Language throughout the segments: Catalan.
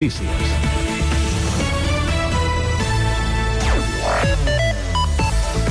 Notícies.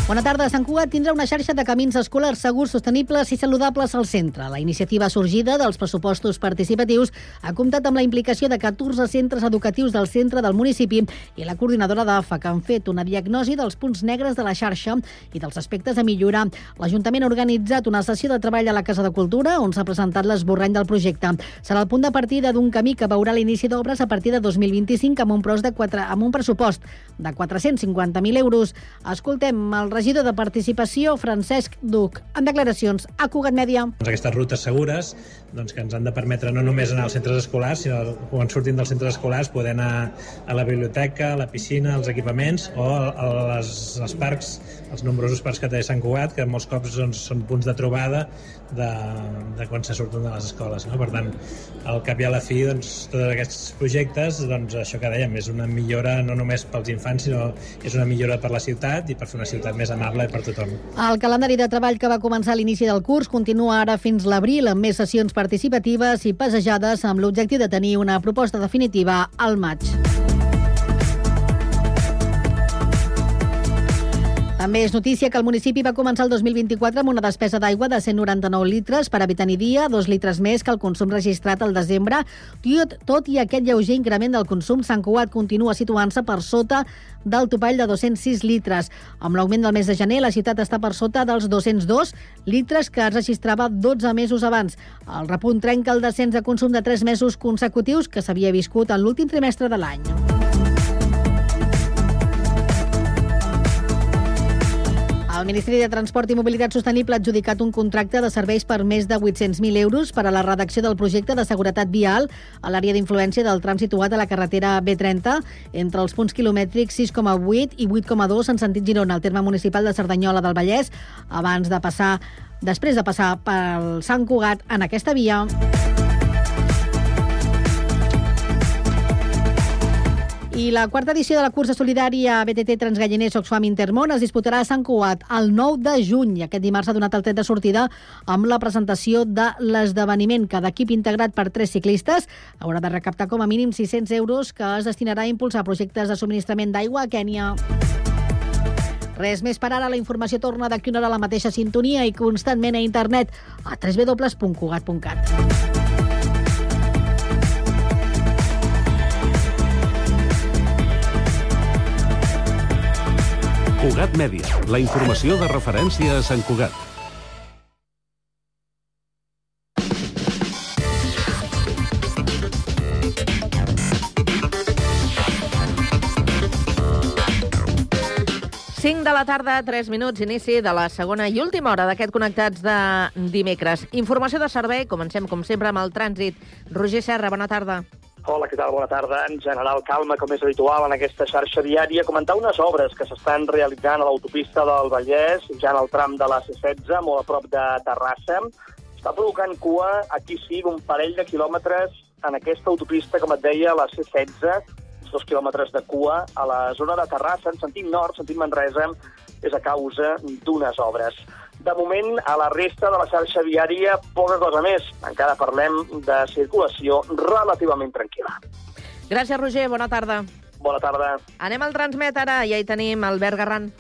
Bona tarda. Sant Cugat tindrà una xarxa de camins escolars segurs, sostenibles i saludables al centre. La iniciativa sorgida dels pressupostos participatius ha comptat amb la implicació de 14 centres educatius del centre del municipi i la coordinadora d'AFA, que han fet una diagnosi dels punts negres de la xarxa i dels aspectes a millorar. L'Ajuntament ha organitzat una sessió de treball a la Casa de Cultura on s'ha presentat l'esborrany del projecte. Serà el punt de partida d'un camí que veurà l'inici d'obres a partir de 2025 amb un, de 4, amb un pressupost de 450.000 euros. Escoltem el regidor de Participació, Francesc Duc, en declaracions a Cugat Mèdia. Doncs aquestes rutes segures doncs, que ens han de permetre no només anar als centres escolars, sinó quan sortim dels centres escolars poder anar a la biblioteca, a la piscina, als equipaments o a les, als parcs, els nombrosos parcs que té Sant Cugat, que molts cops doncs, són punts de trobada de, de quan se surten de les escoles. No? Per tant, al cap i a la fi, doncs, tots aquests projectes, doncs, això que dèiem, és una millora no només pels infants, sinó és una millora per la ciutat i per fer una ciutat més amable per tothom. El calendari de treball que va començar a l'inici del curs continua ara fins l'abril amb més sessions participatives i passejades amb l'objectiu de tenir una proposta definitiva al maig. També és notícia que el municipi va començar el 2024 amb una despesa d'aigua de 199 litres per habitant i dia, dos litres més que el consum registrat al desembre. Tot, tot i aquest lleuger increment del consum, Sant Cugat continua situant-se per sota del topall de 206 litres. Amb l'augment del mes de gener, la ciutat està per sota dels 202 litres que es registrava 12 mesos abans. El repunt trenca el descens de consum de 3 mesos consecutius que s'havia viscut en l'últim trimestre de l'any. El Ministeri de Transport i Mobilitat Sostenible ha adjudicat un contracte de serveis per més de 800.000 euros per a la redacció del projecte de seguretat vial a l'àrea d'influència del tram situat a la carretera B30 entre els punts quilomètrics 6,8 i 8,2 en sentit Girona, al terme municipal de Cerdanyola del Vallès, abans de passar després de passar pel Sant Cugat en aquesta via. I la quarta edició de la cursa solidària BTT Transgalliners Oxfam Intermón es disputarà a Sant Cugat el 9 de juny. Aquest dimarts ha donat el tret de sortida amb la presentació de l'esdeveniment. Cada equip integrat per tres ciclistes haurà de recaptar com a mínim 600 euros que es destinarà a impulsar projectes de subministrament d'aigua a Kènia. Res més per ara. La informació torna d'aquí una hora a la mateixa sintonia i constantment a internet a www.cugat.cat. Cugat Mèdia, la informació de referència a Sant Cugat. De la tarda, 3 minuts, inici de la segona i última hora d'aquest Connectats de dimecres. Informació de servei, comencem com sempre amb el trànsit. Roger Serra, bona tarda. Hola, què tal? Bona tarda. En general, calma, com és habitual en aquesta xarxa viària. Comentar unes obres que s'estan realitzant a l'autopista del Vallès, ja en el tram de la C16, molt a prop de Terrassa. Està provocant cua, aquí sí, un parell de quilòmetres en aquesta autopista, com et deia, la C16, dos quilòmetres de cua a la zona de Terrassa, en sentit nord, sentit Manresa, és a causa d'unes obres. De moment, a la resta de la xarxa viària, poca cosa més. Encara parlem de circulació relativament tranquil·la. Gràcies, Roger. Bona tarda. Bona tarda. Anem al Transmet ara. Ja hi tenim Albert Garran.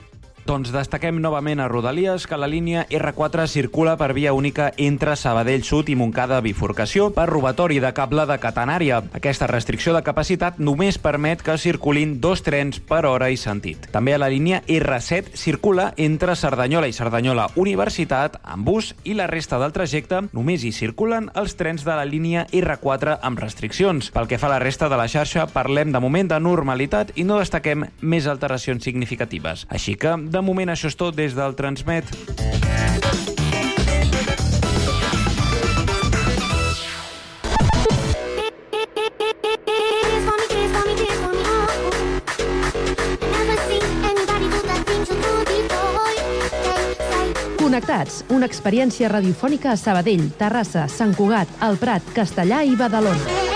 Doncs destaquem novament a Rodalies que la línia R4 circula per via única entre Sabadell Sud i Montcada Bifurcació per robatori de cable de catenària. Aquesta restricció de capacitat només permet que circulin dos trens per hora i sentit. També a la línia R7 circula entre Cerdanyola i Cerdanyola Universitat amb bus i la resta del trajecte només hi circulen els trens de la línia R4 amb restriccions. Pel que fa a la resta de la xarxa, parlem de moment de normalitat i no destaquem més alteracions significatives. Així que, de moment això és tot des del Transmet. Connectats, una experiència radiofònica a Sabadell, Terrassa, Sant Cugat, El Prat, Castellà i Badalona.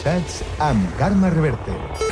Connectats amb Carme Reverte.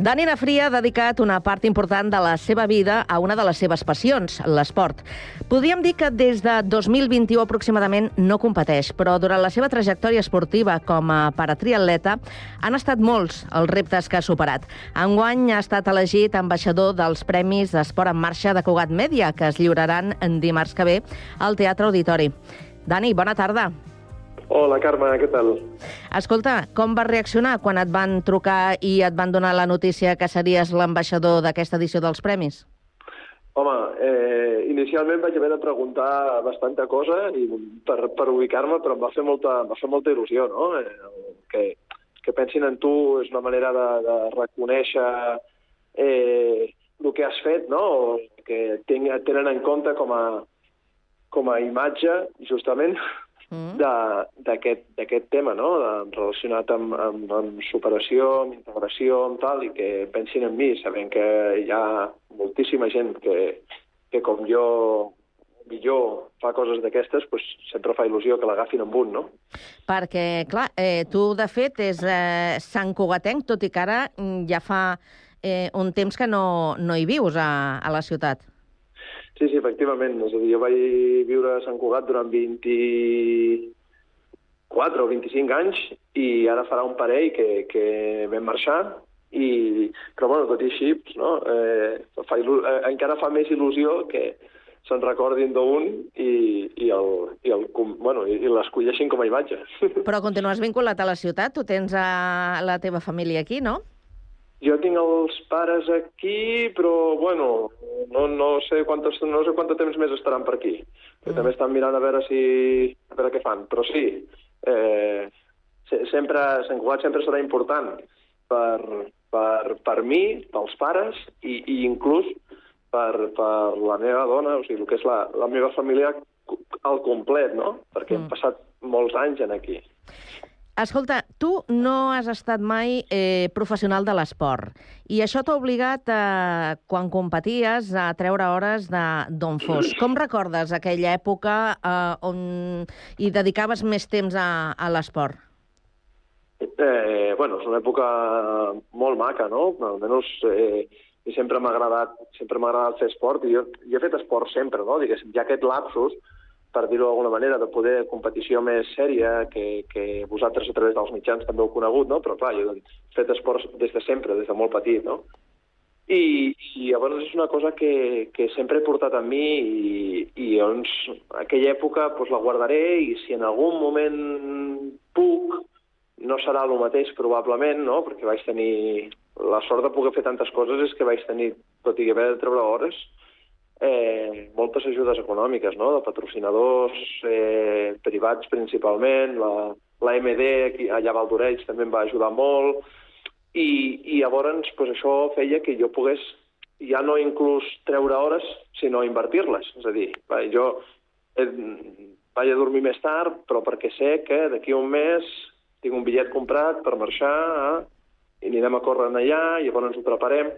Dani Nafria ha dedicat una part important de la seva vida a una de les seves passions, l'esport. Podríem dir que des de 2021 aproximadament no competeix, però durant la seva trajectòria esportiva com a paratriatleta han estat molts els reptes que ha superat. Enguany ha estat elegit ambaixador dels Premis d'Esport en Marxa de Cugat Mèdia, que es lliuraran dimarts que ve al Teatre Auditori. Dani, bona tarda. Hola, Carme, què tal? Escolta, com vas reaccionar quan et van trucar i et van donar la notícia que series l'ambaixador d'aquesta edició dels Premis? Home, eh, inicialment vaig haver de preguntar bastanta cosa i per, per ubicar-me, però em va fer molta, em va fer molta il·lusió, no? Eh, que, que pensin en tu és una manera de, de reconèixer eh, el que has fet, no? O que ten, tenen en compte com a, com a imatge, justament, Mm. d'aquest tema, no? De, relacionat amb, amb, amb superació, amb integració, amb tal, i que pensin en mi, sabent que hi ha moltíssima gent que, que com jo millor fa coses d'aquestes, pues, sempre fa il·lusió que l'agafin amb un, no? Perquè, clar, eh, tu, de fet, és eh, Sant Cugatenc, tot i que ara mm, ja fa eh, un temps que no, no hi vius a, a la ciutat. Sí, sí, efectivament. És a dir, jo vaig viure a Sant Cugat durant 24 o 25 anys i ara farà un parell que, que vam marxar i, però bueno, tot i així, no? eh, fa eh, encara fa més il·lusió que se'n recordin d'un i, i, el, i, el, bueno, i, i l'escolleixin com a imatge. Però continues vinculat a la ciutat? Tu tens a la teva família aquí, no? Jo tinc els pares aquí, però, bueno, no, no sé quant, no sé quant temps més estaran per aquí. Mm. També estan mirant a veure si... a veure què fan. Però sí, eh, sempre, Sant Cugat sempre serà important per, per, per mi, pels pares, i, i inclús per, per la meva dona, o sigui, el que és la, la meva família al complet, no? Perquè mm. hem passat molts anys en aquí. Escolta, tu no has estat mai eh, professional de l'esport i això t'ha obligat, eh, quan competies, a treure hores d'on fos. Com recordes aquella època eh, on hi dedicaves més temps a, a l'esport? Eh, bueno, és una època molt maca, no? Almenys eh, sempre m'ha agradat, sempre m'ha agradat fer esport i jo, jo he fet esport sempre, no? Diguéssim, ja aquest lapsus per dir-ho d'alguna manera, de poder competició més sèria, que, que vosaltres a través dels mitjans també heu conegut, no? però clar, jo he fet esports des de sempre, des de molt petit, no? I, i llavors és una cosa que, que sempre he portat amb mi i, i llavors aquella època pues, la guardaré i si en algun moment puc, no serà el mateix probablement, no? perquè vaig tenir la sort de poder fer tantes coses és que vaig tenir, tot i haver de treure hores, eh, moltes ajudes econòmiques, no?, de patrocinadors eh, privats principalment, la, la MD allà a Valdorells també em va ajudar molt, i, i llavors pues, això feia que jo pogués ja no inclús treure hores, sinó invertir-les. És a dir, va, jo eh, vaig a dormir més tard, però perquè sé que d'aquí un mes tinc un bitllet comprat per marxar eh, i anirem a córrer allà, i llavors ho preparem.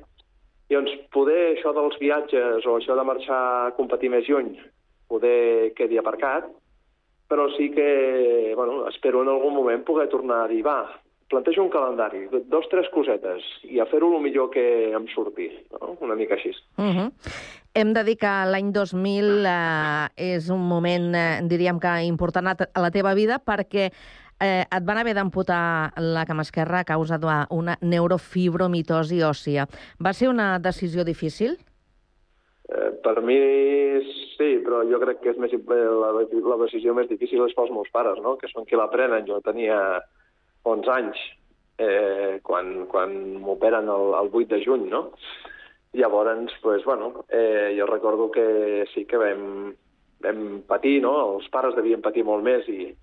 Llavors, poder això dels viatges o això de marxar a competir més lluny, poder quedi aparcat, però sí que, bueno, espero en algun moment poder tornar a dir, va, plantejo un calendari, dos, tres cosetes, i a fer-ho el millor que em surti, no? una mica així. Uh -huh. Hem de dir que l'any 2000 eh, és un moment, eh, diríem que important a la teva vida, perquè eh, et van haver d'amputar la cama esquerra a causa d'una neurofibromitosi òssia. Va ser una decisió difícil? Eh, per mi sí, però jo crec que és més, la, la decisió més difícil és pels meus pares, no? que són qui la prenen. Jo tenia 11 anys eh, quan, quan m'operen el, el 8 de juny, no? Llavors, pues, bueno, eh, jo recordo que sí que vam, vam patir, no? Els pares devien patir molt més i,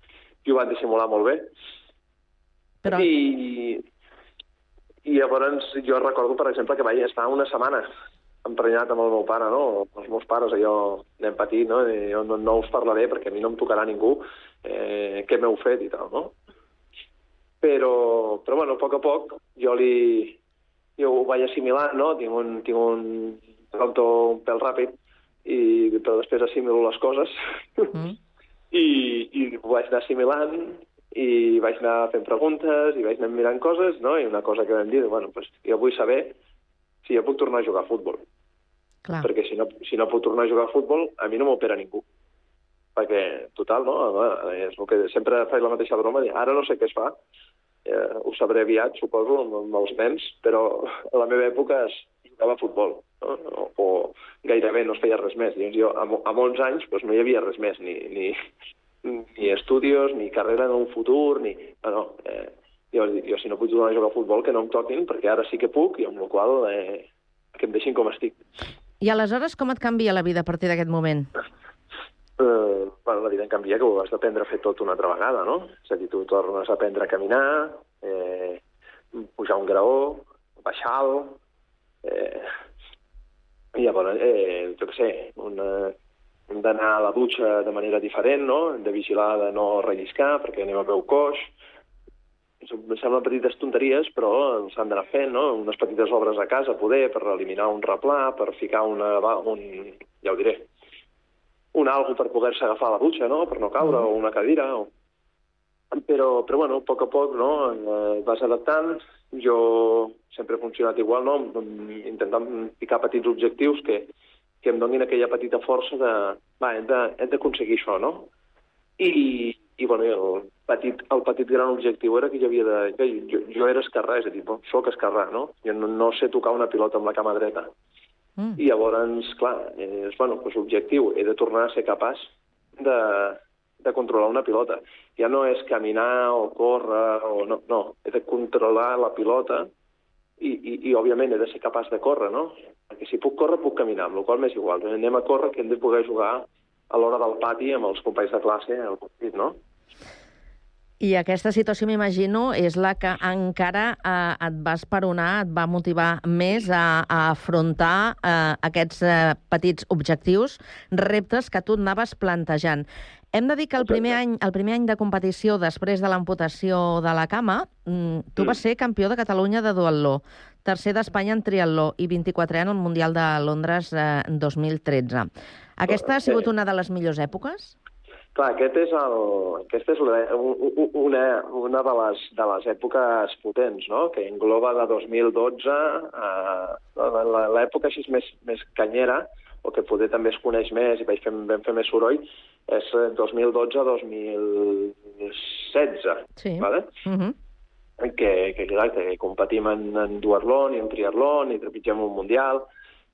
i ho van dissimular molt bé. Però... I, I llavors jo recordo, per exemple, que vaig estar una setmana emprenyat amb el meu pare, no? Els meus pares, allò, anem patint, no? I jo no, no us parlaré perquè a mi no em tocarà ningú eh, què m'heu fet i tal, no? Però, però bueno, a poc a poc jo li, jo ho vaig assimilant, no? Tinc un, tinc un un pèl ràpid, i, però després assimilo les coses. Mm. I, I ho vaig anar assimilant, i vaig anar fent preguntes, i vaig anar mirant coses, no? I una cosa que vam dir, bueno, pues, jo vull saber si jo puc tornar a jugar a futbol. Clar. Perquè si no, si no puc tornar a jugar a futbol, a mi no m'opera ningú. Perquè, total, no? És el que sempre faig la mateixa broma, dir, ara no sé què es fa, eh, ho sabré aviat, suposo, amb, amb els nens, però a la meva època es jugava a futbol, no? o, o gairebé no es feia res més. Llavors jo, amb, amb 11 anys, doncs no hi havia res més, ni, ni, ni estudis, ni carrera en un futur, ni... No, no, eh, jo, jo si no puc tornar a jugar a futbol, que no em toquin, perquè ara sí que puc, i amb la qual eh, que em deixin com estic. I aleshores com et canvia la vida a partir d'aquest moment? Eh, bueno, la vida en canvia que ho has d'aprendre a fer tot una altra vegada, no? És a dir, tu tornes a aprendre a caminar, eh, pujar un graó, baixar alt, eh, llavors, eh, jo què sé, una, hem d'anar a la dutxa de manera diferent, no? Hem de vigilar de no relliscar perquè anem a peu coix. Em semblen petites tonteries, però s'han d'anar fent, no? Unes petites obres a casa, poder, per eliminar un replà, per ficar una, un, ja ho diré, un algo per poder-se agafar a la dutxa, no?, per no caure, o una cadira, o... Però, però bueno, a poc a poc, no?, eh, vas adaptant. Jo sempre he funcionat igual, no?, intentant picar petits objectius que, que em donin aquella petita força de, va, hem d'aconseguir això, no? I, i bueno, el petit, el petit gran objectiu era que jo havia de... Que jo, jo era esquerrà, és a dir, bon, soc esquerrà, no? Jo no, no sé tocar una pilota amb la cama dreta. Mm. I llavors, clar, és, bueno, doncs l'objectiu, he de tornar a ser capaç de, de controlar una pilota. Ja no és caminar o córrer, o no, no, he de controlar la pilota i, i, i òbviament, he de ser capaç de córrer, no? Perquè si puc córrer, puc caminar, amb la qual m'és igual. Anem a córrer que hem de poder jugar a l'hora del pati amb els companys de classe al partit, no? I aquesta situació, m'imagino, és la que encara eh, et va esperonar, et va motivar més a, a afrontar eh, aquests eh, petits objectius, reptes que tu anaves plantejant. Hem de dir que el primer any, el primer any de competició, després de l'amputació de la cama, mm, tu vas ser campió de Catalunya de duatló, tercer d'Espanya en triatló i 24è en el Mundial de Londres eh, 2013. Aquesta ha sigut una de les millors èpoques? Clar, aquest és el, aquesta és una, una, una de, les, de les èpoques potents, no? que engloba de 2012 a l'època així més, més canyera, o que poder també es coneix més i vaig fer, vam fer més soroll, és 2012-2016. Sí. Vale? Uh -huh. que, que, clar, que competim en, en duatlon i en triatlon i trepitgem un mundial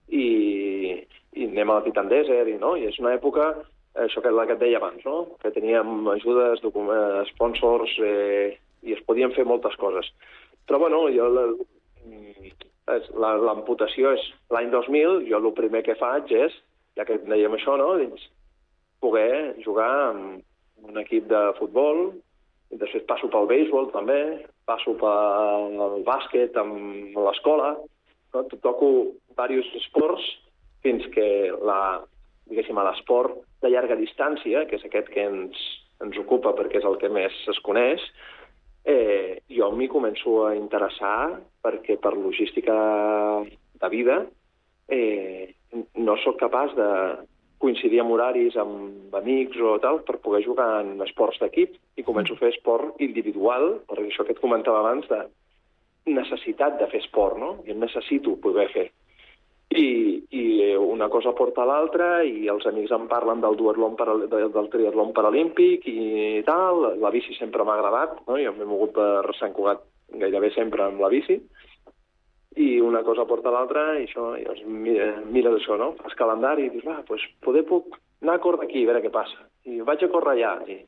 i, i anem a la Titan Desert, i, no? i és una època això que, la que et deia abans, no? que teníem ajudes, eh, sponsors, eh, i es podien fer moltes coses. Però, bueno, jo l'amputació és l'any 2000, jo el primer que faig és, ja que dèiem això, no? Dins, poder jugar amb un equip de futbol, i després passo pel béisbol també, passo pel bàsquet amb l'escola, no? toco diversos esports fins que la, diguéssim, a l'esport de llarga distància, que és aquest que ens, ens ocupa perquè és el que més es coneix, eh, jo m'hi començo a interessar perquè per logística de vida eh, no sóc capaç de coincidir amb horaris amb amics o tal per poder jugar en esports d'equip i començo a fer esport individual, per això que et comentava abans de necessitat de fer esport, no? Jo necessito poder fer i, i una cosa porta a l'altra i els amics em parlen del duatlon del, del triatlon paralímpic i tal, la bici sempre m'ha agradat, no? jo m'he mogut per Sant Cugat gairebé sempre amb la bici, i una cosa porta a l'altra i això, i doncs mira, mira això, no? Fas calendari i dius, va, doncs poder puc anar a córrer aquí, a veure què passa. I vaig a córrer allà. I,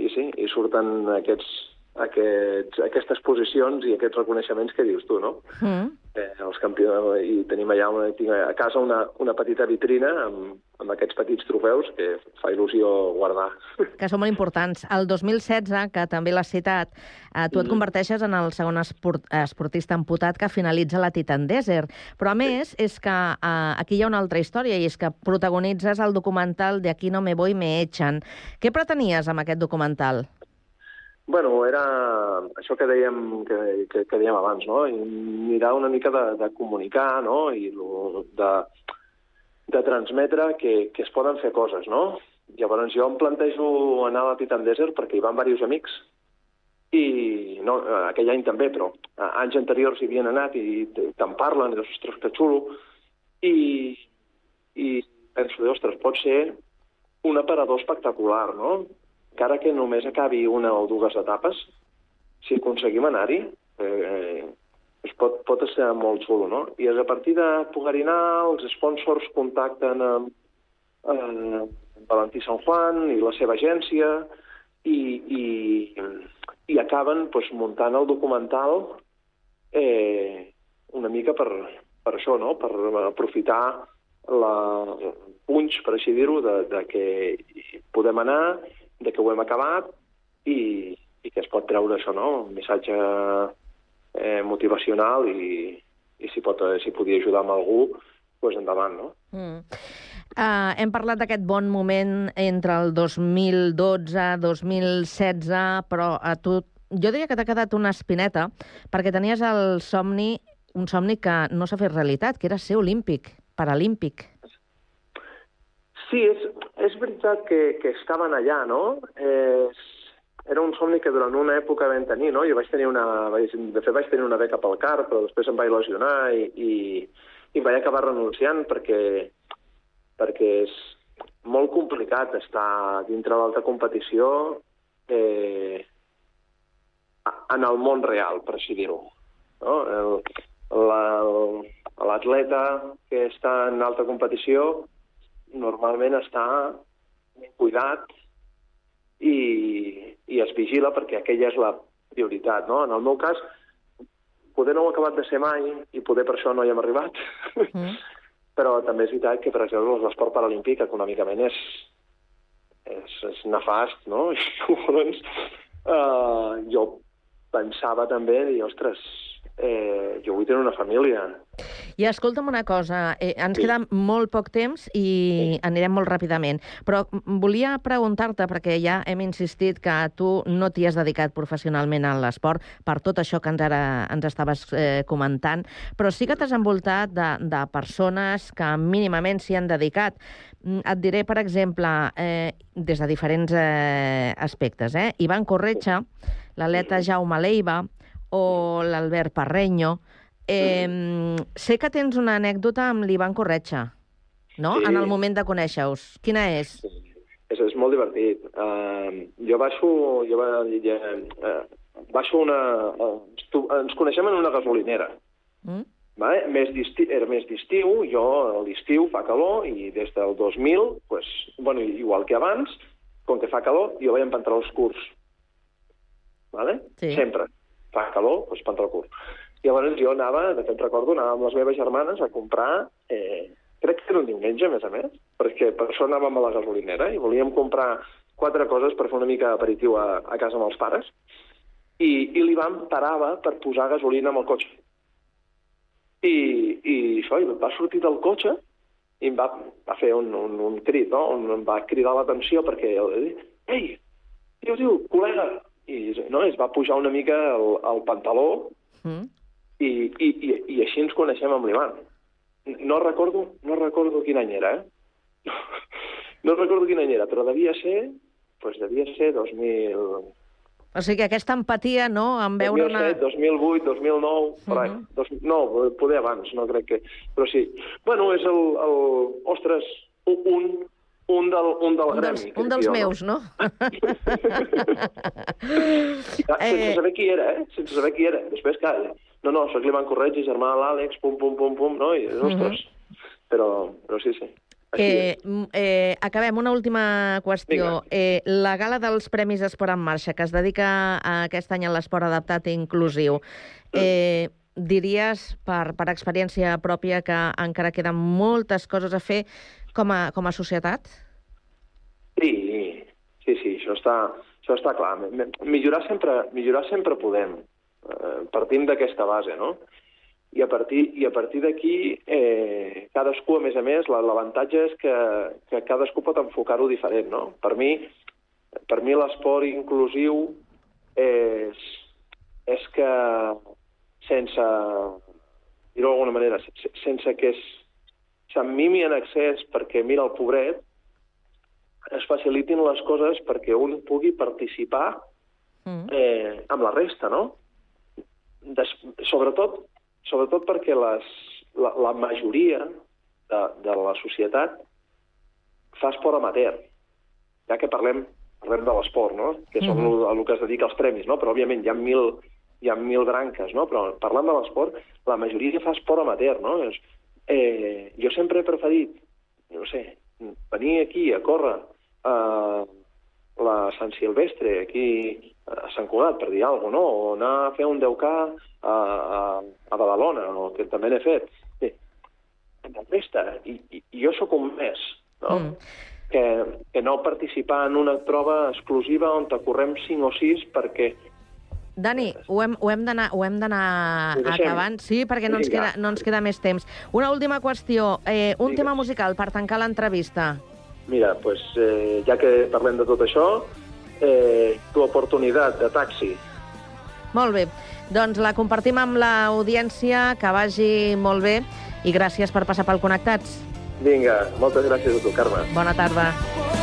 i sí, i surten aquests, aquests, aquestes posicions i aquests reconeixements que dius tu, no? Mm. eh, els campions, i tenim allà una, tinc a casa una, una petita vitrina amb, amb aquests petits trofeus que fa il·lusió guardar. Que són molt importants. El 2016, que també l'has citat, eh, tu et Mhm. converteixes en el segon esport, esportista amputat que finalitza la Titan Desert. Però, a més, és que eh, aquí hi ha una altra història, i és que protagonitzes el documental De aquí no me voy, me echan. Què pretenies amb aquest documental? Bueno, era això que dèiem, que, que, que dèiem abans, no? I mirar una mica de, de comunicar, no? I lo, de, de transmetre que, que es poden fer coses, no? Llavors jo em plantejo anar a la Titan Desert perquè hi van diversos amics i no, aquell any també, però anys anteriors hi havien anat i te'n parlen, i dius, ostres, que xulo, i, i penso, ostres, pot ser un aparador espectacular, no? Encara que només acabi una o dues etapes, si aconseguim anar-hi, eh, es pot, pot ser molt xulo, no? I és a partir de poder-hi anar, els sponsors contacten amb, eh, Valentí San Juan i la seva agència i, i, i acaben pues, muntant el documental eh, una mica per, per això, no? per aprofitar la, punx, per així dir-ho, de, de que podem anar, de que ho hem acabat i, i que es pot treure això, no? un missatge eh, motivacional i, i si, pot, si podia ajudar amb algú, doncs endavant, no? Mm. Uh, hem parlat d'aquest bon moment entre el 2012-2016, però a tu, jo diria que t'ha quedat una espineta, perquè tenies el somni, un somni que no s'ha fet realitat, que era ser olímpic, paralímpic. Sí, és, és veritat que, que estaven allà, no? Eh, era un somni que durant una època vam tenir, no? Jo vaig tenir una... Vaig, de fet, vaig tenir una beca pel CAR, però després em vaig lesionar i, i, i vaig acabar renunciant perquè, perquè és molt complicat estar dintre d'alta competició eh, en el món real, per així dir-ho. No? L'atleta que està en alta competició normalment està cuidat i, i es vigila perquè aquella és la prioritat. No? En el meu cas, poder no ho he acabat de ser mai i poder per això no hi hem arribat, Mm. però també és veritat que, per exemple, l'esport paralímpic econòmicament és, és, és nefast, no? I llavors uh, jo pensava també, dir, ostres, eh, jo vull tenir una família. I escolta'm una cosa, eh, ens Sí. queda molt poc temps i Sí. anirem molt ràpidament, però volia preguntar-te, perquè ja hem insistit que tu no t'hi has dedicat professionalment a l'esport, per tot això que ens ara ens estaves eh, comentant, però sí que t'has envoltat de, de persones que mínimament s'hi han dedicat. Mm, Et diré, per exemple, eh, des de diferents eh, aspectes, eh? Ivan Corretxa, l'atleta Jaume Leiva o l'Albert Parreño, Eh, sé que tens una anècdota amb l'Ivan Corretxa, no? Sí. En el moment de conèixer-us. Quina és? És, és molt divertit. Uh, jo baixo, jo va, ja, uh, baixo una... Uh, estu- ens coneixem en una gasolinera. Mm? Vale? Més era més d'estiu, jo a l'estiu fa calor i des del 2000, pues, bueno, igual que abans, com que fa calor, jo vaig amb pantalons curts. Vale? Sí. Sempre. Fa calor, doncs pantaló curt. Llavors jo anava, de fet recordo, anava amb les meves germanes a comprar, eh, crec que era un diumenge, a més a més, perquè per això anàvem a la gasolinera i volíem comprar quatre coses per fer una mica d'aperitiu a, a casa amb els pares, i, i l'Ivan parava per posar gasolina amb el cotxe. I, i això, i va sortir del cotxe i em va, va fer un, un, un crit, no? On em va cridar l'atenció perquè ei, diu, diu, col·lega, i no, es va pujar una mica el, el pantaló Mm? i, i, i, i així ens coneixem amb l'Ivan. No recordo, no recordo quin any era, eh? No recordo quin any era, però devia ser, pues devia ser 2000, O sigui que aquesta empatia, no?, en veure una... 2007, 2008, 2009, per ahí. Mhm. Dos, no, poder abans, no crec que... Però sí. Bueno, és el... el ostres, un, un, del, un del Un dels, gremi. un dels jo, meus, no? Ah, Sense Eh. saber qui era, eh? Sense saber qui era. Després, clar, no, no, soc l'Ivan Corretgi, germà de l'Àlex, pum, pum, pum, pum, no? I, ostres, però, però sí, sí. Eh, eh, acabem, una última qüestió. Vinga. Eh, la gala dels Premis Esport en Marxa, que es dedica a aquest any a l'esport adaptat i inclusiu, eh, diries, per, per experiència pròpia, que encara queden moltes coses a fer com a, com a societat? Sí, sí, sí, això està, això està clar. Millorar sempre, millorar sempre podem, eh, partint d'aquesta base, no? I a partir, i a partir d'aquí, eh, cadascú, a més a més, l'avantatge és que, que cadascú pot enfocar-ho diferent, no? Per mi, per mi l'esport inclusiu és, és que sense, dir-ho d'alguna manera, sense que se'n mimi en excés perquè mira el pobret, es facilitin les coses perquè un pugui participar mm. eh, amb la resta, no? Des, sobretot sobretot perquè les, la, la majoria de, de la societat fa esport amateur, ja que parlem, parlem de l'esport, no? que són mm -hmm. el, el que es dedica als premis, no? però òbviament hi ha mil, hi ha mil branques, no? però parlant de l'esport, la majoria fa esport amateur. No? És, eh, jo sempre he preferit, no sé, venir aquí a córrer a la Sant Silvestre, aquí a Sant Cugat, per dir alguna cosa, no? o anar a fer un 10K a, a, a Badalona, o que també n'he fet. Bé, la i, i jo sóc un mes, no? Mm. Que, que no participar en una prova exclusiva on te correm 5 o 6 perquè Dani, ho hem, ho hem d'anar acabant, sí, perquè no ens, queda, no ens queda més temps. Una última qüestió, eh, un Digues. tema musical per tancar l'entrevista. Mira, pues, eh, ja que parlem de tot això, eh, tu oportunitat de taxi. Molt bé. Doncs la compartim amb l'audiència, que vagi molt bé i gràcies per passar pel Connectats. Vinga, moltes gràcies a tu, Carme. Bona tarda. I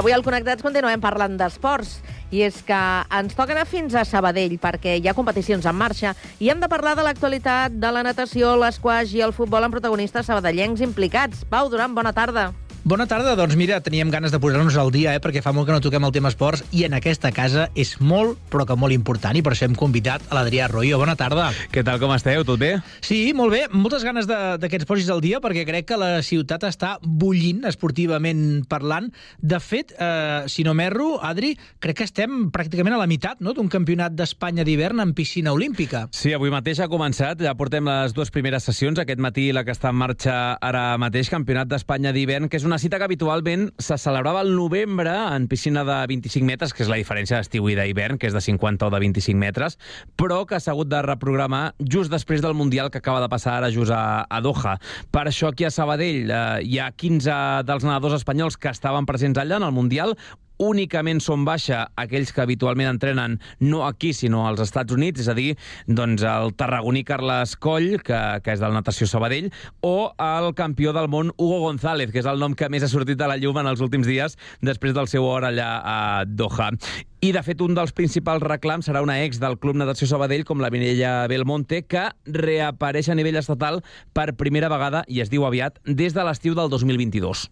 avui al Connectats continuem parlant d'esports. I és que ens toca anar fins a Sabadell perquè hi ha competicions en marxa i hem de parlar de l'actualitat de la natació, l'esquaix i el futbol amb protagonistes sabadellencs implicats. Pau Duran, bona tarda. Bona tarda, doncs mira, teníem ganes de posar-nos al dia, eh, perquè fa molt que no toquem el tema esports i en aquesta casa és molt, però que molt important i per això hem convidat a l'Adrià Royo. Bona tarda. Què tal, com esteu? Tot bé? Sí, molt bé. Moltes ganes de, de que ens posis al dia perquè crec que la ciutat està bullint esportivament parlant. De fet, eh, si no m'erro, Adri, crec que estem pràcticament a la meitat no?, d'un campionat d'Espanya d'hivern en piscina olímpica. Sí, avui mateix ha començat. Ja portem les dues primeres sessions. Aquest matí la que està en marxa ara mateix, campionat d'Espanya d'hivern, que és una cita que habitualment se celebrava al novembre en piscina de 25 metres, que és la diferència d'estiu i d'hivern, que és de 50 o de 25 metres, però que s'ha hagut de reprogramar just després del Mundial que acaba de passar ara just a, a Doha. Per això aquí a Sabadell eh, hi ha 15 dels nedadors espanyols que estaven presents allà en el Mundial, únicament són baixa aquells que habitualment entrenen no aquí, sinó als Estats Units, és a dir, doncs el tarragoní Carles Coll, que, que és del Natació Sabadell, o el campió del món Hugo González, que és el nom que més ha sortit a la llum en els últims dies després del seu hora allà a Doha. I, de fet, un dels principals reclams serà una ex del Club Natació Sabadell, com la Mireia Belmonte, que reapareix a nivell estatal per primera vegada, i es diu aviat, des de l'estiu del 2022.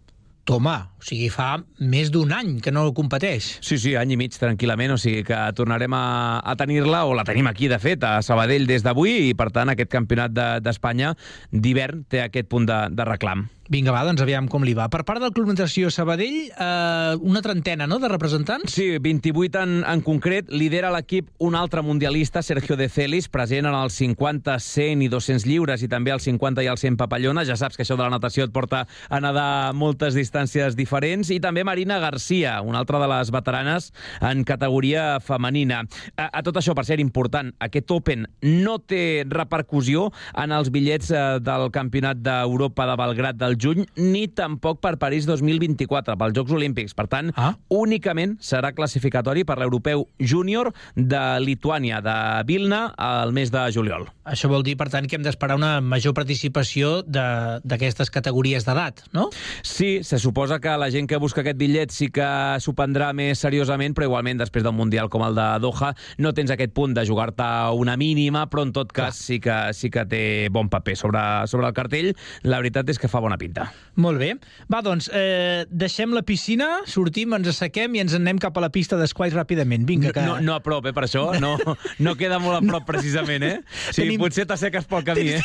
Toma, o sigui, fa més d'un any que no competeix. Sí, sí, any i mig, tranquil·lament, o sigui que tornarem a, a tenir-la, o la tenim aquí, de fet, a Sabadell des d'avui, i per tant aquest campionat d'Espanya de, d'hivern té aquest punt de, de reclam. Vinga, va, doncs aviam com li va. Per part del Club Natació Sabadell, eh, una trentena, no?, de representants? Sí, 28 en, en concret. Lidera l'equip un altre mundialista, Sergio De Celis, present en els 50, 100 i 200 lliures i també els 50 i els 100 papallona. Ja saps que això de la natació et porta a nedar moltes distàncies diferents. I també Marina Garcia, una altra de les veteranes en categoria femenina. A, a tot això, per ser important, aquest Open no té repercussió en els bitllets eh, del Campionat d'Europa de Belgrat del juny, ni tampoc per París 2024, pels Jocs Olímpics. Per tant, ah. únicament serà classificatori per l'europeu júnior de Lituània, de Vilna, al mes de juliol. Això vol dir, per tant, que hem d'esperar una major participació d'aquestes categories d'edat, no? Sí, se suposa que la gent que busca aquest bitllet sí que s'ho prendrà més seriosament, però igualment després d'un Mundial com el de Doha no tens aquest punt de jugar-te una mínima, però en tot cas sí que, sí que té bon paper sobre, sobre el cartell. La veritat és que fa bona pinta. Molt bé. Va, doncs, eh, deixem la piscina, sortim, ens assequem i ens anem cap a la pista d'esquaix ràpidament. Vinga, que... No, no a prop, eh, per això. No, no queda molt a prop, precisament, eh? Sí, Tenim... potser t'asseques pel camí, eh?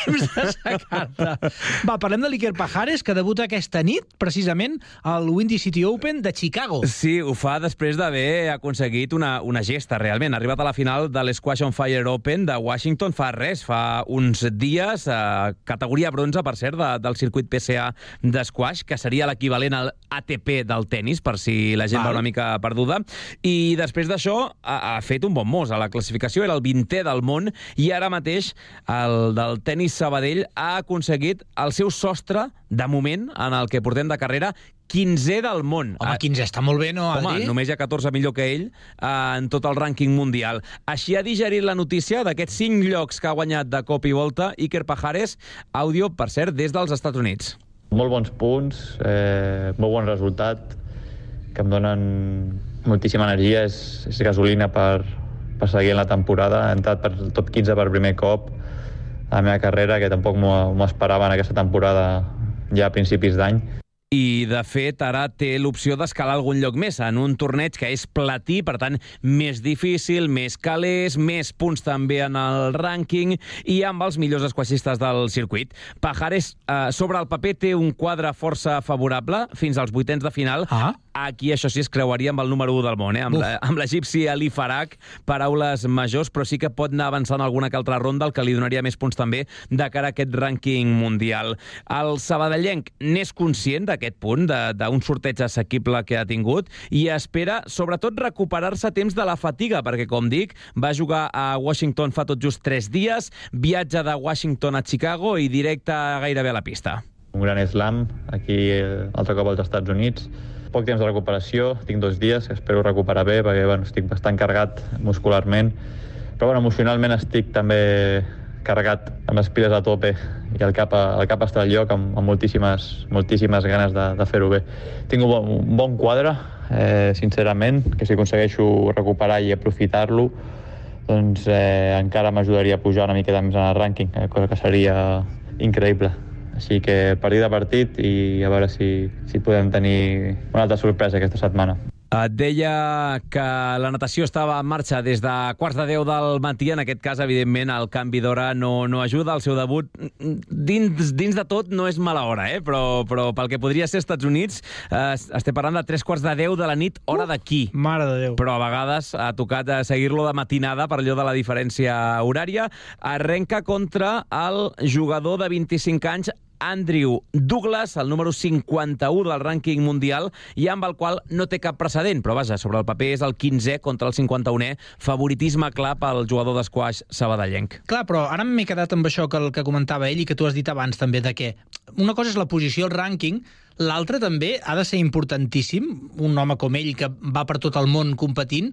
Va, parlem de l'Iker Pajares, que debuta aquesta nit, precisament, al Windy City Open de Chicago. Sí, ho fa després d'haver aconseguit una, una gesta, realment. Ha arribat a la final de l'Squash on Fire Open de Washington fa res, fa uns dies, eh, categoria bronze, per cert, de, del circuit PCA d'esquash, que seria l'equivalent al ATP del tennis, per si la gent Val. va una mica perduda. I després d'això ha, ha fet un bon mos a la classificació, era el 20è del món, i ara mateix el del tennis Sabadell ha aconseguit el seu sostre, de moment, en el que portem de carrera, 15è del món. Home, 15 està molt bé, no, Adri? Home, només hi ha 14 millor que ell eh, en tot el rànquing mundial. Així ha digerit la notícia d'aquests 5 llocs que ha guanyat de cop i volta Iker Pajares, àudio, per cert, des dels Estats Units. Molt bons punts, eh, molt bon resultat, que em donen moltíssima energia, és, és gasolina per, per seguir en la temporada. He entrat per top 15 per primer cop a la meva carrera, que tampoc m'ho esperava en aquesta temporada ja a principis d'any i, de fet, ara té l'opció d'escalar algun lloc més en un torneig que és platí, per tant, més difícil, més calés, més punts també en el rànquing i amb els millors esquaixistes del circuit. Pajares, eh, sobre el paper, té un quadre força favorable fins als vuitens de final, ah. Aquí, això sí, es creuaria amb el número 1 del món, eh? amb l'egipci Ali Farag, paraules majors, però sí que pot anar avançant alguna que altra ronda, el que li donaria més punts també de cara a aquest rànquing mundial. El sabadellenc n'és conscient d'aquest punt, d'un sorteig assequible que ha tingut, i espera, sobretot, recuperar-se a temps de la fatiga, perquè, com dic, va jugar a Washington fa tot just 3 dies, viatge de Washington a Chicago i directe gairebé a la pista. Un gran slam, aquí eh, altre cop als Estats Units, poc temps de recuperació, tinc dos dies, espero recuperar bé perquè bueno, estic bastant carregat muscularment, però bueno, emocionalment estic també carregat amb les piles a tope i el cap, el cap està al lloc amb, amb moltíssimes, moltíssimes ganes de, de fer-ho bé. Tinc un bon, un bon quadre, eh, sincerament, que si aconsegueixo recuperar i aprofitar-lo, doncs eh, encara m'ajudaria a pujar una miqueta més en el rànquing, eh, cosa que seria increïble. Així que partit a partit i a veure si, si podem tenir una altra sorpresa aquesta setmana. Et deia que la natació estava en marxa des de quarts de 10 del matí. En aquest cas, evidentment, el canvi d'hora no, no ajuda. El seu debut, dins, dins de tot, no és mala hora, eh? però, però pel que podria ser Estats Units, eh, estem parlant de tres quarts de 10 de la nit, hora d'aquí. Mare de Déu. Però a vegades ha tocat eh, seguir-lo de matinada per allò de la diferència horària. Arrenca contra el jugador de 25 anys, Andrew Douglas, el número 51 del rànquing mundial, i amb el qual no té cap precedent, però vaja, sobre el paper és el 15è contra el 51è, favoritisme clar pel jugador d'esquaix sabadellenc. Clar, però ara m'he quedat amb això que el que comentava ell i que tu has dit abans també, de que una cosa és la posició al rànquing, L'altre també ha de ser importantíssim, un home com ell que va per tot el món competint,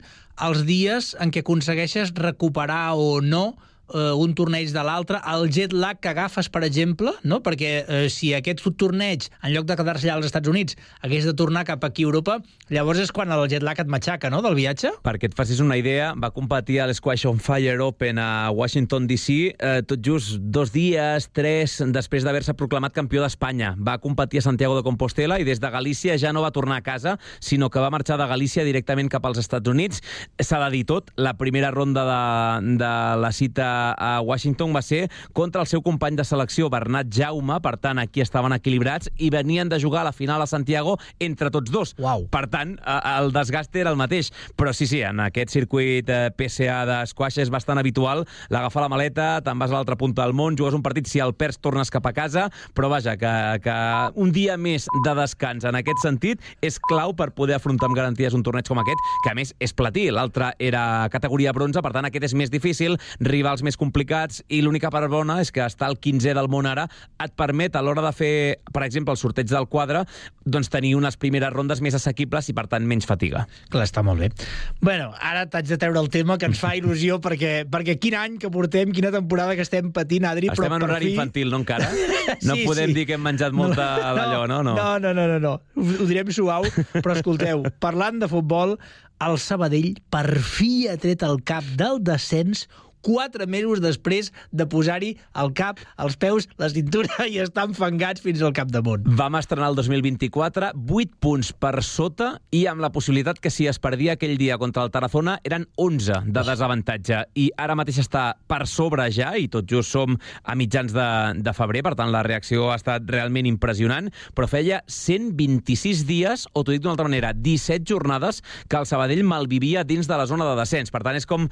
els dies en què aconsegueixes recuperar o no eh, un torneig de l'altre, el jet lag que agafes, per exemple, no? perquè eh, si aquest torneig, en lloc de quedar-se allà als Estats Units, hagués de tornar cap aquí a Europa, llavors és quan el jet lag et matxaca, no?, del viatge? Perquè et facis una idea, va competir a l'Squash on Fire Open a Washington DC eh, tot just dos dies, tres, després d'haver-se proclamat campió d'Espanya. Va competir a Santiago de Compostela i des de Galícia ja no va tornar a casa, sinó que va marxar de Galícia directament cap als Estats Units. S'ha de dir tot, la primera ronda de, de la cita a Washington va ser contra el seu company de selecció, Bernat Jaume, per tant, aquí estaven equilibrats i venien de jugar a la final a Santiago entre tots dos. Uau. Per tant, el desgast era el mateix. Però sí, sí, en aquest circuit eh, PCA de squash és bastant habitual l'agafar la maleta, te'n vas a l'altra punta del món, jugues un partit, si el perds tornes cap a casa, però vaja, que, que un dia més de descans en aquest sentit és clau per poder afrontar amb garanties un torneig com aquest, que a més és platí, l'altre era categoria bronze, per tant aquest és més difícil, rivals més complicats, i l'única part bona és que estar al 15è del món ara et permet a l'hora de fer, per exemple, el sorteig del quadre, doncs tenir unes primeres rondes més assequibles i, per tant, menys fatiga. Clar, està molt bé. Bueno, ara t'haig de treure el tema que ens fa il·lusió, perquè, perquè quin any que portem, quina temporada que estem patint, Adri, Estem però en horari fi... infantil, no, encara? No Sí, podem sí. dir que hem menjat molta d'allò, no? No. No, no, no, no, no. Ho, ho direm suau, però escolteu, parlant de futbol, el Sabadell per fi ha tret el cap del descens quatre mesos després de posar-hi el cap, els peus, la cintura i estar enfangats fins al capdamunt. Vam estrenar el 2024, 8 punts per sota i amb la possibilitat que si es perdia aquell dia contra el Tarazona eren 11 de desavantatge. I ara mateix està per sobre ja, i tot just som a mitjans de, de febrer, per tant la reacció ha estat realment impressionant, però feia 126 dies, o t'ho dic d'una altra manera, 17 jornades que el Sabadell malvivia dins de la zona de descens. Per tant, és com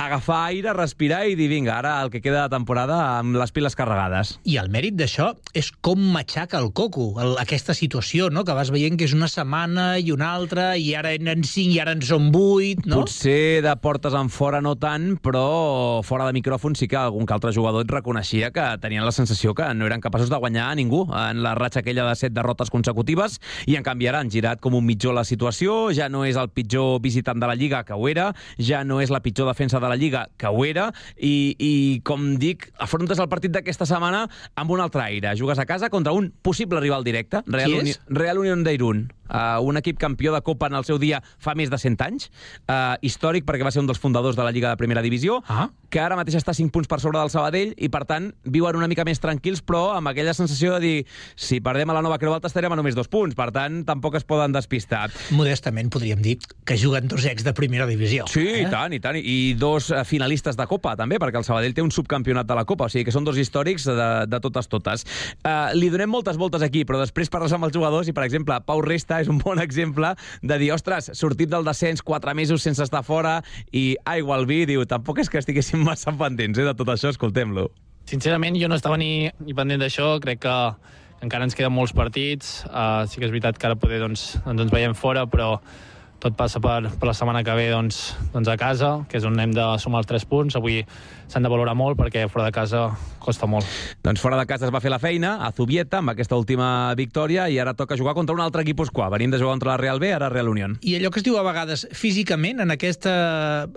agafar aire, respirar i dir, vinga, ara el que queda de temporada amb les piles carregades. I el mèrit d'això és com matxaca el coco, el, aquesta situació, no? que vas veient que és una setmana i una altra, i ara en 5 i ara en són 8, no? Potser de portes en fora no tant, però fora de micròfon sí que algun que altre jugador et reconeixia que tenien la sensació que no eren capaços de guanyar a ningú en la ratxa aquella de set derrotes consecutives i en canvi ara han girat com un mitjó la situació, ja no és el pitjor visitant de la Lliga que ho era, ja no és la pitjor defensa de la Lliga que ho era i, i com dic, afrontes el partit d'aquesta setmana amb un altre aire. Jugues a casa contra un possible rival directe, Real, Uni? Real Unión d'Irún, uh, un equip campió de Copa en el seu dia fa més de 100 anys, uh, històric perquè va ser un dels fundadors de la Lliga de Primera Divisió, Ah. que ara mateix està 5 punts per sobre del Sabadell i, per tant, viuen una mica més tranquils, però amb aquella sensació de dir si perdem a la Nova Creu Alta estarem a només dos punts, per tant, tampoc es poden despistar. Modestament podríem dir que juguen dos ex de primera divisió. Sí, eh? i tant, i tant. I dos eh, finalistes de Copa, també, perquè el Sabadell té un subcampionat de la Copa, o sigui que són dos històrics de, de totes totes. Uh, li donem moltes voltes aquí, però després parles amb els jugadors i, per exemple, Pau Resta és un bon exemple de dir, ostres, sortit del descens quatre mesos sense estar fora i aigua al vi, diu, tampoc és que estiguéssim massa pendents eh, de tot això, escoltem-lo. Sincerament, jo no estava ni, ni pendent d'això. Crec que encara ens queden molts partits. Uh, sí que és veritat que ara poder doncs, doncs ens veiem fora, però tot passa per, per la setmana que ve doncs, doncs a casa, que és on hem de sumar els 3 punts. Avui s'han de valorar molt perquè fora de casa costa molt. Doncs fora de casa es va fer la feina, a Zubieta, amb aquesta última victòria, i ara toca jugar contra un altre equip Osquà. Venim de jugar contra la Real B, ara Real Unión. I allò que es diu a vegades físicament, en aquesta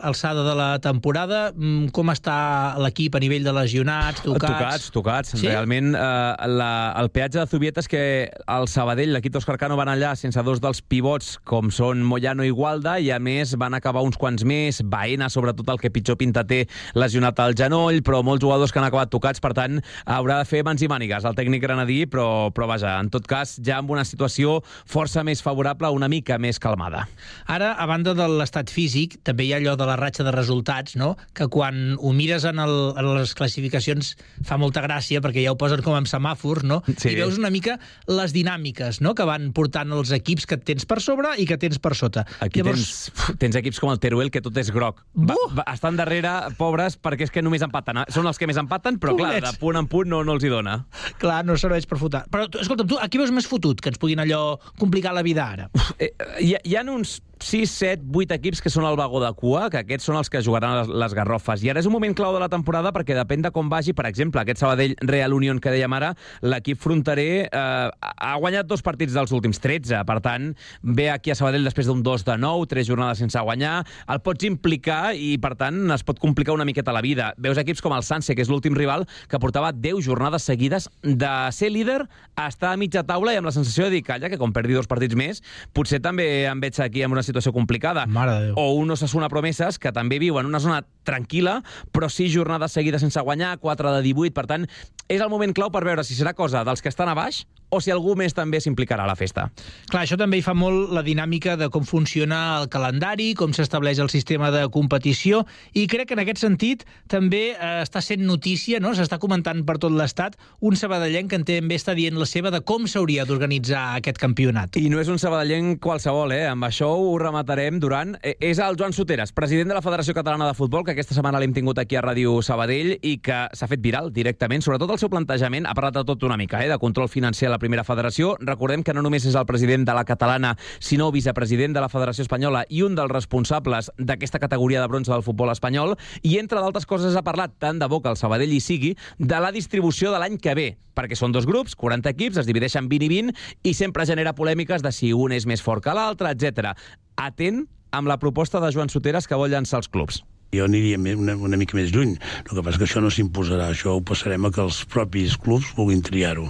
alçada de la temporada, mm, com està l'equip a nivell de lesionats, tocats? Tocats, tocats. Sí? Realment, eh, la, el peatge de Zubieta és que el Sabadell, l'equip d'Òscar Cano, van allà sense dos dels pivots, com són Moyano i Gualda, i a més van acabar uns quants més, Baena, sobretot el que pitjor pinta té, lesionat al genoll, però molts jugadors que han acabat tocats, per tant, haurà de fer mans i mànigues el tècnic granadí, però, però vaja, en tot cas, ja amb una situació força més favorable, una mica més calmada. Ara, a banda de l'estat físic, també hi ha allò de la ratxa de resultats, no? que quan ho mires en, el, en les classificacions fa molta gràcia, perquè ja ho posen com amb semàfors, no? Sí. i veus una mica les dinàmiques no? que van portant els equips que tens per sobre i que tens per sota. Aquí tens, tens equips com el Teruel, que tot és groc. Va, va, estan darrere, pobres, perquè és que només empaten. eh? Són els que més empaten, però clar, Pobrets. de punt en punt no, no els hi dona. Clar, no serveix per fotar. Però, escolta'm, tu, aquí veus més fotut, que ens puguin allò complicar la vida ara. Eh, hi, ha- hi ha uns 6, 7, 8 equips que són al vagó de cua, que aquests són els que jugaran les, les garrofes. I ara és un moment clau de la temporada perquè depèn de com vagi, per exemple, aquest Sabadell Real Unión que dèiem ara, l'equip fronterer eh, ha guanyat dos partits dels últims 13, per tant, ve aquí a Sabadell després d'un 2 de 9, tres jornades sense guanyar, el pots implicar i, per tant, es pot complicar una miqueta la vida. Veus equips com el Sanse, que és l'últim rival, que portava 10 jornades seguides de ser líder a estar a mitja taula i amb la sensació de dir, calla, que com perdi dos partits més, potser també em veig aquí en una situació complicada. Mare de Déu. O un Osasuna Promeses, que també viu en una zona tranquil·la, però sí jornades seguides sense guanyar, 4 de 18, per tant, és el moment clau per veure si serà cosa dels que estan a baix o si algú més també s'implicarà a la festa. Clar, això també hi fa molt la dinàmica de com funciona el calendari, com s'estableix el sistema de competició, i crec que en aquest sentit també eh, està sent notícia, no? s'està comentant per tot l'Estat, un sabadellenc que també està dient la seva de com s'hauria d'organitzar aquest campionat. I no és un sabadellenc qualsevol, eh? Amb això ho rematarem durant... Eh, És el Joan Soteres, president de la Federació Catalana de Futbol, que aquesta setmana l'hem tingut aquí a Ràdio Sabadell i que s'ha fet viral directament, sobretot el seu plantejament, ha parlat de tot una mica, eh? de control financer a la primera federació. Recordem que no només és el president de la catalana, sinó vicepresident de la Federació Espanyola i un dels responsables d'aquesta categoria de bronze del futbol espanyol. I, entre d'altres coses, ha parlat, tant de bo que el Sabadell hi sigui, de la distribució de l'any que ve, perquè són dos grups, 40 equips, es divideixen 20 i 20, i sempre genera polèmiques de si un és més fort que l'altre, etc. Atent amb la proposta de Joan Soteres que vol llançar els clubs. Jo aniria una, una mica més lluny. El que passa que això no s'imposarà. Això ho passarem a que els propis clubs vulguin triar-ho.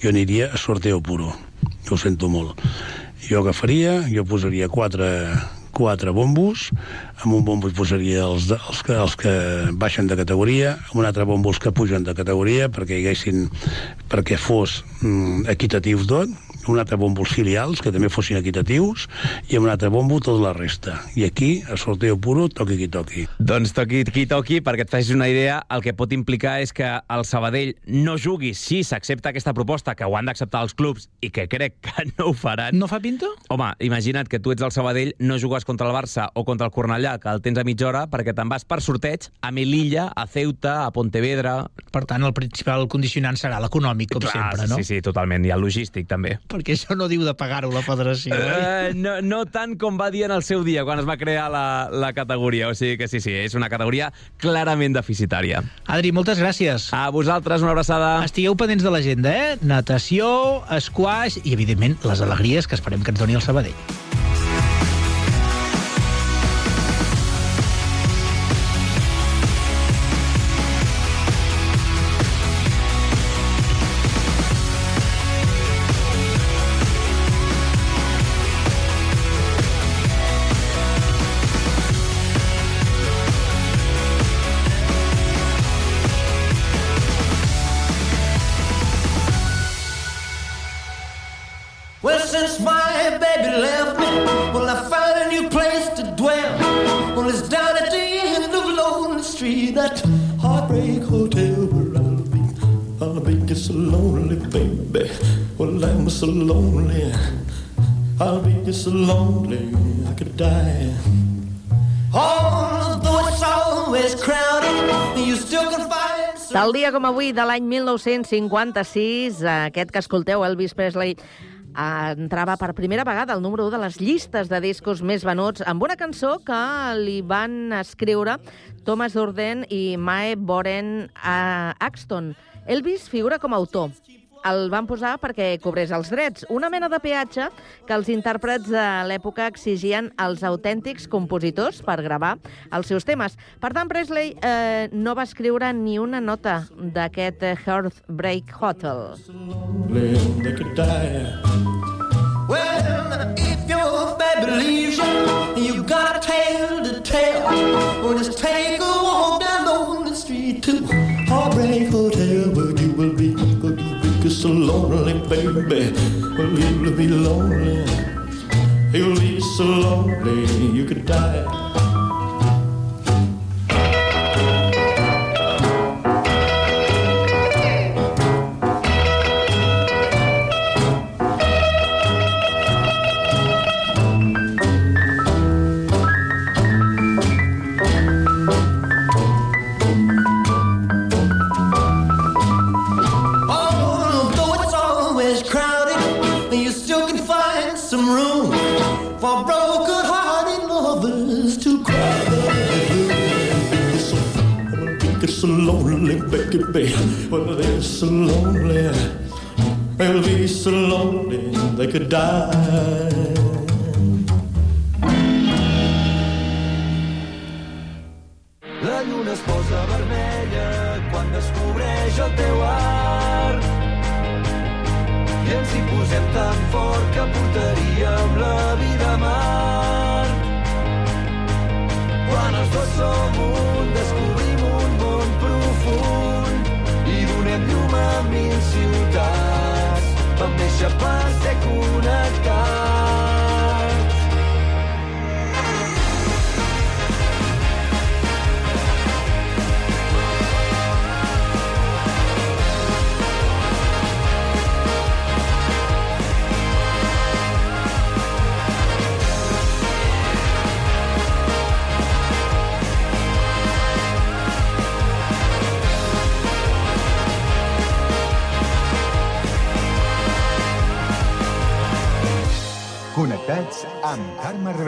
Jo aniria a sorteo puro. Jo ho sento molt. Jo agafaria, jo posaria quatre, quatre bombos, amb un bombo posaria els, de, els, que, els que baixen de categoria, amb un altre bombo els que pugen de categoria, perquè hi haguessin, perquè fos mm, equitatiu tot, un altre bombo els filials, que també fossin equitatius, i amb un altre bombo tota la resta. I aquí, a sorteo puro, toqui qui toqui. Doncs toqui qui toqui, perquè et facis una idea, el que pot implicar és que el Sabadell no jugui si s'accepta aquesta proposta, que ho han d'acceptar els clubs, i que crec que no ho faran. No fa pinta? Home, imagina't que tu ets el Sabadell, no jugues contra el Barça o contra el Cornellà, que el tens a mitja hora, perquè te'n vas per sorteig a Melilla, a Ceuta, a Pontevedra... Per tant, el principal condicionant serà l'econòmic, com Clar, sempre, no? Sí, sí, totalment, i el logístic, també. Perquè això no diu de pagar-ho la federació. Eh, no, no tant com va dir en el seu dia, quan es va crear la, la categoria. O sigui que sí, sí, és una categoria clarament deficitària. Adri, moltes gràcies. A vosaltres, una abraçada. Estigueu pendents de l'agenda, eh? Natació, squash i, evidentment, les alegries que esperem que ens doni el Sabadell. Street, that heartbreak hotel where I'll be. I'll be so lonely, baby. Well, I'm so lonely. I'll be so lonely, I could die. Although it's always crowded, you still can find. Tal dia com avui, de l'any 1956, aquest que escolteu, Elvis Presley, entrava per primera vegada al número 1 de les llistes de discos més venuts amb una cançó que li van escriure Thomas Durden i Mae Boren a Axton. Elvis figura com a autor. El van posar perquè cobrés els drets, una mena de peatge que els intèrprets de l'època exigien als autèntics compositors per gravar els seus temes. Per tant, Presley eh, no va escriure ni una nota d'aquest Heartbreak Hotel. Well, if your baby leaves you, you got a tale to tell. Well, just take a walk down Lonely Street to Heartbreak Hotel, so lonely, baby. Well, you'll be lonely. You'll be so lonely, you could die. So lonely, baby. Well, they're so lonely. They'll be so lonely they could die. La lluna es posa vermella quan descobreix el teu art. I ens hi posem tan fort que portaríem la vida a mar. Quan els dos som un, profund i donem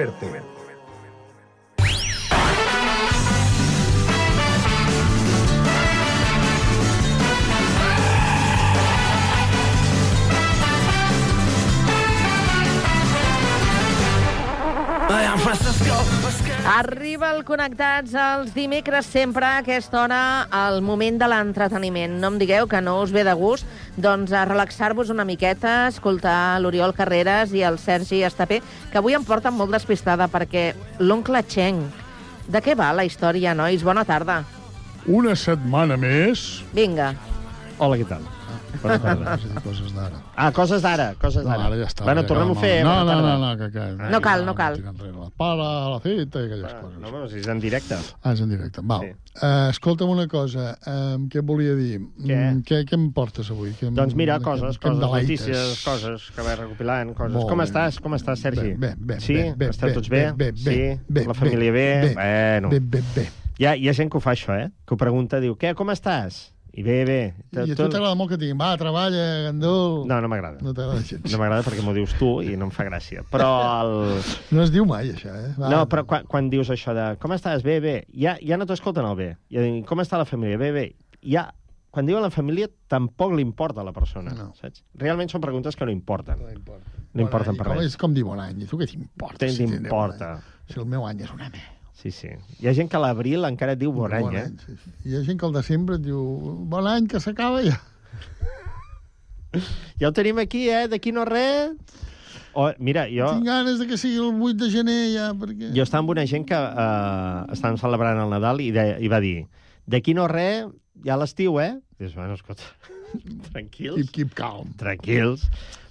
amb El Connectats els dimecres sempre a aquesta hora, al moment de l'entreteniment. No em digueu que no us ve de gust doncs, a relaxar-vos una miqueta, escoltar l'Oriol Carreras i el Sergi Estapé, que avui em porten molt despistada perquè l'oncle Cheng... De què va la història, nois? Bona tarda. Una setmana més... Vinga. Hola, què tal? Has dit coses d'ara. Ah, coses d'ara, coses No, d'ara. ara ja està. Bueno, ja tornem-ho a fer. No, bona no, no, no, que, que... No cal, no cal. La pala, la cita i aquelles coses. No, però si és en directe. Ah, és en directe. Val. Sí. Uh, escolta'm una cosa, um, què et volia dir? Què? Mm, què, què em portes avui? Què, em- Doncs mira, què- coses, què em coses, deleites? notícies, coses que vaig recopilant, coses. Molt Com bé. estàs? Com estàs, Sergi? Bé, bé, bé, sí? bé, bé, Esteu bé, tots bé? bé, bé, sí? bé, La bé, família bé? bé, bueno. bé, bé, bé. Hi ha, hi ha gent que ho fa això, eh? Que ho pregunta, diu, què, com estàs? I bé, bé. I a tu t'agrada molt que et diguin, va, treballa, gandul... No, no m'agrada. No t'agrada gens. No m'agrada perquè m'ho dius tu i no em fa gràcia. Però el... No es diu mai, això, eh? Va, No, però quan, quan dius això de com estàs, bé, bé, ja, ja no t'escolten el bé. Ja diuen, com està la família, bé, bé. Ja, quan diuen la família, tampoc li importa a la persona, no. saps? Realment són preguntes que no importen. No importen. No importen per com, res. És com dir bon any. I tu què t'importa? Si t'importa? bon? Si el meu any és una merda. Sí, sí. Hi ha gent que a l'abril encara et diu bon, any, eh? sí, sí. Hi ha gent que al desembre et diu bon any, que s'acaba ja. Ja ho tenim aquí, eh? D'aquí no res. O, mira, jo... Tinc ganes de que sigui el 8 de gener ja, perquè... Jo estava amb una gent que eh, estaven celebrant el Nadal i, de, i va dir d'aquí no res, ja l'estiu, eh? Dius, bueno, escolta, tranquils. Keep, keep calm. Tranquils.